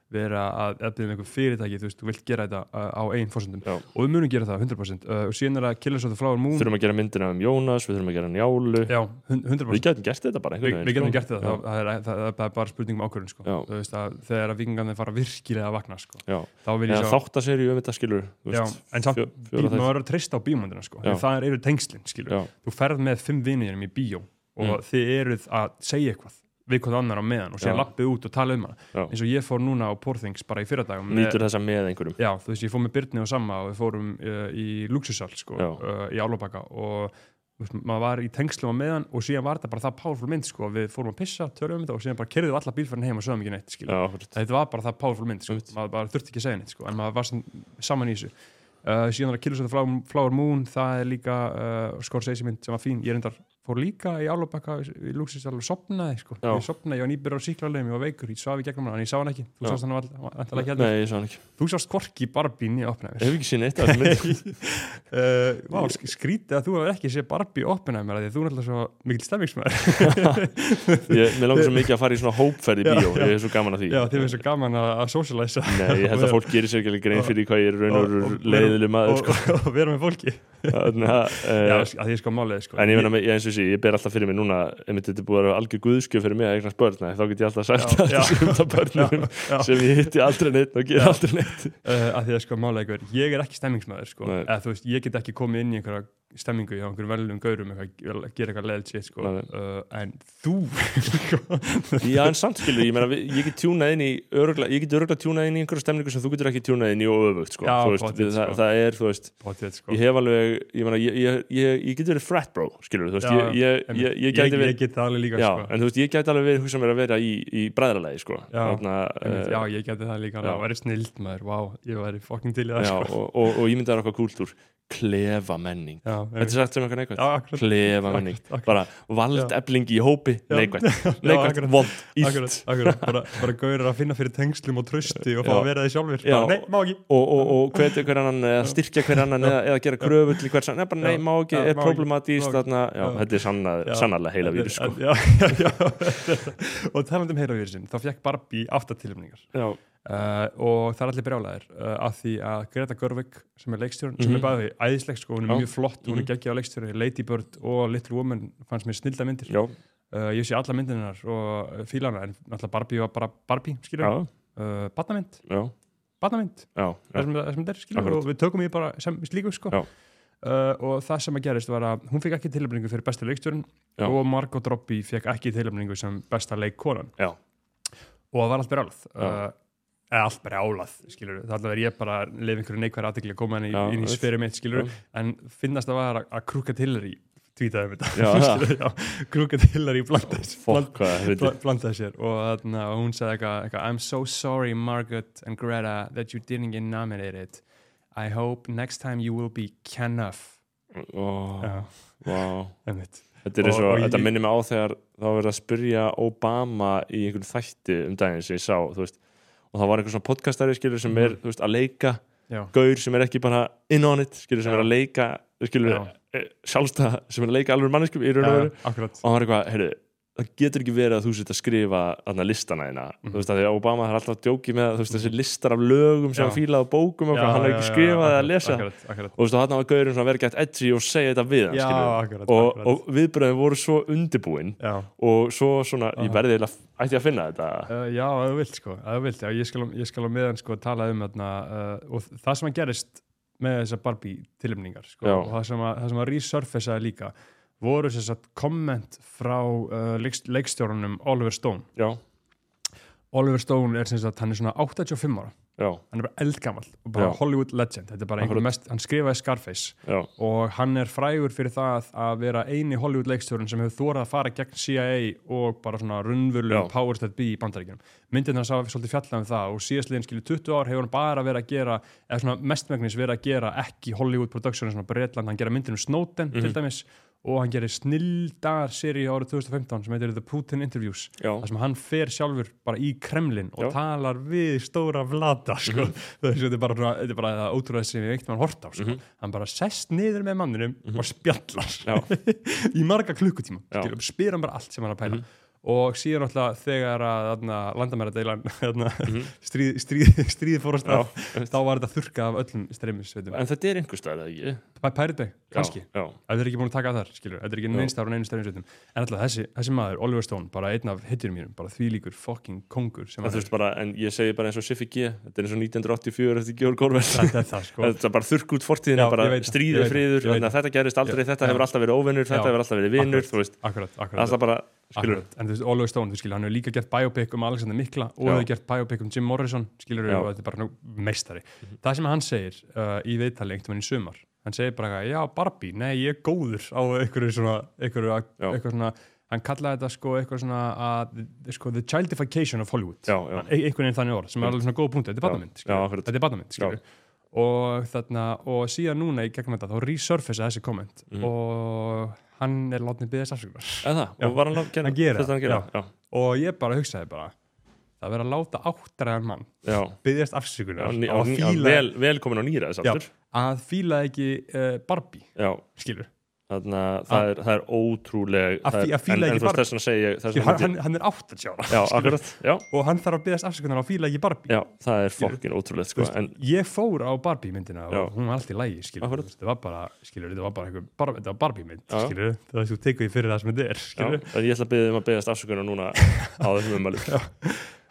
að að að vera að, að um einhver fyrirtæki þú veist, þú vilt gera þetta uh, á einn fórsöndum og við munum gera það 100% uh, og síðan er það Killers of the Flower Moon Þurfum að gera myndina um Jónas, við þurfum að gera njálu já, hun- 100% Við getum gert þetta bara Vi, einhvern við getum sko. gert það, það, er, það, það er bara spurning um ákvörðun sko. Þú veist að þegar að vikingarnir fara virkilega að vakna sko. Þá vil ég eða sjá þáttaserju um þetta skilur þú já, en samt, maður verður að treysta á bíómyndina sko. Það eru tengslin skilur. Já, þú ferð með fimm bíó og Mm. þið eruð að segja eitthvað við hvað annar á meðan og Já. lappið út og tala um hana eins og ég fór núna á Porthings bara í fyrradagum Nýtur þessa með einhverjum já, þú veist, ég fór með Byrni og Samma og við fórum uh, í Luxusal sko, uh, í Álabaka og veist, maður var í tengslum á meðan og síðan var þetta bara það powerful mynd sko, við fórum að pissa, törðum þetta og síðan bara kerðum við alla bílferðin heim og sögum ekki neitt. Já, þetta var bara það powerful mynd sko. Maður bara þurfti ekki að segja neitt sko. en maður var saman í þessu uh, síðan er að Killers of the Flower, Moon það er líka Scorsese mynd sem var fín ég reyndar fór líka í Álabaka í Luxusal og sopnaði sko. Já. ég sopnaði, ég var nýbyrður á síklarlegum, ég var veikur ég svaf í gegnum hann, en ég sá hann ekki. Þú Já. sást hann vantalega ekki Nei, ég sá hann ekki. Þú sást hvorki Barbie niður Oppenheimer. Ef ekki séð neitt af *laughs* Vá, sk- skrítið að þú hefur ekki séð Barbie af því þú er alltaf svo mikil stemmingsmaður *laughs* Ég, Mér langar svo mikið að fara í svona hópferð í bíó. Ég er svo gaman að því. Já, þið finnst svo gaman að, að socialisa Nei, ég held að fólk hvað ég Já, eh, ber alltaf fyrir mig núna einmitt þetta er búið að vera algjör guðskjöf fyrir mig að eignast börn, Nei, þá get ég alltaf sagt Já, að já. sé um börnum já. sem ég hitti aldrei neitt og Já. aldrei neitt uh, að því að sko málið einhver ég er ekki stemmingsmaður sko. Eða þú veist, ég get ekki komið inn í einhverja stemmingu hjá einhverjum velum gaurum eitthvað, gera eitthvað leðilt shit sko. Uh, en þú *laughs* Já, en samt skilur, ég meina, ég get tjúnað inn í örugla, ég get örugla tjúnað inn í einhverja stemningu sem þú getur ekki tjúnað inn í og öfugt sko. Já, veist, pottet, við, það, sko. það er, þú veist potið, sko. ég hef alveg, ég meina, ég, ég, ég, ég get verið frat bro, skilur, veist, Já, ég, get það alveg líka Já, sko. en þú veist, ég gæti alveg verið hugsa mér að vera í, í bræðralegi, sko Já, eh, ég geti það líka, það væri snild maður, vá, ég væri fokkin til í það sko. og, ég myndi að okkar kúltúr klefa menning já, Þetta er sagt sem eitthvað neikvægt Klefa menning, akkurat. bara valdefling í hópi neikvægt, neikvægt, *laughs* vond, akkurat, bara, bara gauður að finna fyrir tengslum og trösti og fá Já. að vera því sjálfur Já. bara, nei, má ekki. Og, og, og hvetja hver annan eða styrkja hver annan eða, eða gera kröfu til hvers annan, nei, bara nei, má ekki, er problematíst þarna, þetta er sannarlega heila vírus, *laughs* og talandi um heilavírusin þá fekk Barbie átta tilumningar Já, uh, og það er allir brjálæðir uh, af því að Greta Gerwig sem er leikstjórn, sem Mhm. er bæði æðisleg sko, hún er Já. mjög flott, hún Mhm. er geggja á leikstjóri Lady Bird og Little Woman fannst mér snilda myndir. Uh, ég sé alla myndinar og uh, fílana en náttúrulega Barbie var bara Barbie skilur, uh, badnamynd, badnamynd það sem, sem þetta er skilur Akkurat. og við tökum því bara sem slíku sko. Uh, og það sem að gerist var að hún fekk ekki tilöfningu fyrir besta leikstjórn og Margot Robbie fekk ekki tilöfningu sem besta leikkonan. Og það var allt brjálað. Já. uh, eða allt brjálað skilur þannig að ég bara leif einhverju neikværi aðtekli að koma inn í, Já, inn í veist. sferi mitt skilur Já. en finnast það var að, að krúka Hillary tweetaði um þetta. *laughs* Krúka þetta bla- blandaði sér. Og, þarna, og hún sagði eitthvað, eitthvað I'm so sorry Margaret and Greta that you didn't get nominated. I hope next time you will be Já, vá. Einmitt. Þetta Og- og, og ég- þetta minnir mig á þegar þá verið að spyrja Obama í einhverjum þætti um daginn sem ég sá, þú veist og það var einhver svona podcastari skilur sem er, þú veist, að leika já, gaur sem er ekki bara in on it skilur sem Já. er að leika skilur, Já. sjálfstæða sem er að leika alveg manneskum í raun og veru og hann var eitthvað, heyrðu, það getur ekki verið að þú sitt að skrifa þarna listana þína Mhm. þú veist að því að Obama har alltaf djókið með þú veist, þessi listar af lögum sem Já. hann fílaði á bókum og Já, hann har ekki já, skrifað eða akkurat, lesa akkurat, akkurat. og þú veist og þarna var gaurinn svona að vera gett edgy og segja þetta við hann Já, akkurat, og, og viðbröðin voru svo undirbúin og svo svona, ég Aha. verði eiginlega ætti ég að finna þetta uh, já, ef þú vilt sko, ef þú vilt, ég skal, ég skal á meðan sko tala um þarna, uh, og það sem að gerist með þessar Barbie tilumningar sko, og það sem að, það sem að voru að komment frá uh, leikst, leikstjórunum Oliver Stone. Já, Oliver Stone er sagt, hann er svona 85 ára. Já, hann er bara eldgamall og bara Já. Hollywood legend. Er mest, hann skrifaði Scarface. Já, og hann er frægur fyrir það að vera eini Hollywood leikstjórun sem hefur þórað að fara gegn CIA og bara svona runnvölu powers that be í bandaríkjunum. Myndin hans hafa svolítið fjallað um það og síðastliðin skilju 20 ár hefur hann bara verið að gera eða svona mestmegnis verið að gera ekki Hollywood production svona Bretland, hann gera myndin um Snowden Mhm. til dæmis og hann gerir snildar seri árið 2015 sem heitir The Putin Interviews já, þar sem hann fer sjálfur bara í Kremlin og Já. talar við stóra vlata sko. þessu, þetta, er bara, þetta er bara það ótrúlega sem ég veikt mann hort á sko. Mhm. hann bara sest niður með manninum og spjallar *laughs* í marga klukkutíma spyr hann bara allt sem hann er að pæla Mhm. Og síðan alltaf þegar að landamæradeilan *laughs* Mhm. stríð, stríð, stríð fór að já, stað þá var þetta þurka af öllum streymisveitum. En þetta er einhver staðar eða ekki? Pirate Bay, kannski. ef þeir eru ekki búin að taka það þar, skilur, þetta er ekki neins þar og neins streymisveitum. En alltaf þessi, þessi maður, Oliver Stone, bara einn af hitturum mínum, bara þvílíkur fucking kongur bara, en ég segi bara eins og Siffi G þetta er eins og 1984 eftir Georg Orwell. Þetta er það sko. *laughs* Er bara þurrk út fortíðina, það, friður að þetta gerist aldrei, þetta hefur alltaf verið óvinnur þetta hefur alltaf verið vinnur, Skilur akkurat. en þú veist, Oliver Stone, þú skilur, hann hefur líka gert biopic um Alexander Mikla og hefur gert biopic um Jim Morrison, skilur, Já. Og þetta er bara meistari. Það sem hann segir uh, í viðtali einhvern veginn í sumar, hann segir bara já, Barbie, nei, ég er góður á einhverju svona, einhverju, eitthvað svona hann kallaði þetta sko eitthvað svona að, sko, the childification of Hollywood. Já, já, einhvern veginn þannig orð, sem er alveg svona góð punkt þetta er akkurat. þetta er badamynd, skilur og þarna, og síðan núna í gegnum þetta, þá resurface þessi komment Mhm. og hann er látnið byggðast afsökunar. Eða það, Já. og var hann að gera hann gera, já, og ég bara hugsaði bara það verður að láta áttræðan mann já, byggjast já, afsökunar á á- að á- fíla, vel, velkomin á nýra Já. að fíla ekki uh, Barbie, já, skilur þannig að það er, það er ótrúleg Að það er- að en- ekki en þú veist, bara- þess þess Skilur, vegna hann, hann, hann er 80 ára já, skilur. akkurat, já, og hann þarf að byggjast afsökunar á að fíla ekki Barbie. Já, það er fokkin ótrúlegt Þú sko, en ég fór á Barbie myndina Já. og hún var alltaf í lægi þetta var bara, skilur, þetta var bara einhver, bar, þetta var Barbie mynd, Já. skilur það er þú tekur því fyrir það sem þetta er, já, ég ætla að byggja um að byggast afsökunar núna *laughs* á þessum umælu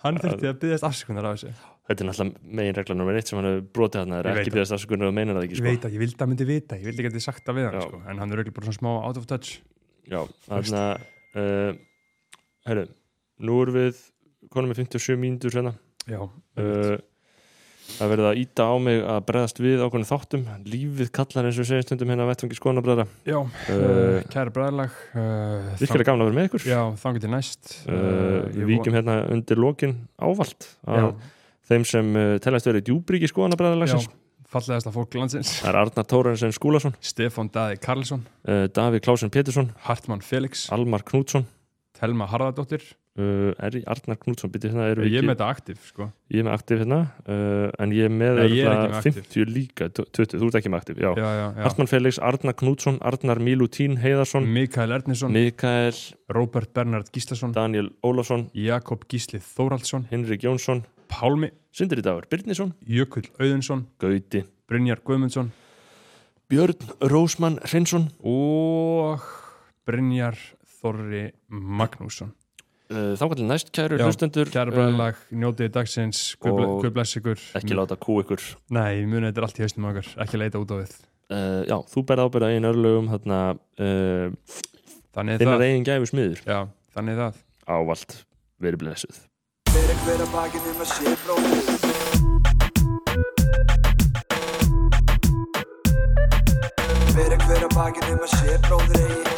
hann þurfti að byggjast afsökunar á þessu þetta er náttúrulega megin regla nummer eitt sem hann hefur brotið hann, það Ég er ekki byggast afsökunar og meinar það ekki, ég sko. veit að ég vildi að myndi vita, ég vildi ekki að þið sagt það við hann sko. en hann er auðvitað bara svona smá out of touch. Já, þannig að uh, Herru, nú erum við konum með 57 mínútur hérna. Já, uh, Það verið að íta á mig að bregðast við ákveðinu þáttum. Lífið kallar eins og segjum stundum hérna að vettfangi skonabræðra já uh, kæra bræðlag Virkilega gaman að vera með ykkur. Já, þeim sem uh, telast verið djúbríki skonabræðarlagsins fallegasta fólk landsins. Það er Arnar Tórarensen Skúlason Stefán Daði Karlsson. uh, Davíð Klásen Pétursson Hartmann Felix. Almar Knútsson. Telma Harðardóttir. Uh, Er Arnar Knútsson? Býtti hérna ég er ekki- með þetta aktiv sko. Ég er með aktiv hérna uh, en ég er með aktiv. 50 líka, 20, þú ert ekki með aktiv já. já, já. Hartmann Felix, Arnar Knútsson, Arnar Milutín Heiðarsson, Mikael Ernisson Mikael Róbert Bernhard Gíslason. Daniel Ólafsson, Jakob Gísli Þóraldsson Henrik Jónsson Pálmi Sindri Dagur Birnisson, Jökull Auðunsson. Gauti. Brynjar Guðmundsson. Björn Rósmann Hrinsson og Brynjar Þorri Magnússon. Uh, þá kallir næst kæru hlustendur. Kæra uh, bræðlag, njótiði dagsins. Guð bless ykkur. ekki láta kú ykkur. Nei, muni þetta er allt í haustum okkar Ekki leita út á við. Uh, Já, þú berð ábyrða einn örlögum þarna uh, Þannig er þinnar það. eigin gæfu smiður. Já, þannig það. Ávalt verið blessuð Fyrir hver að bakið um að sé bróðir Fyrir hver að bakið um að sé bróðir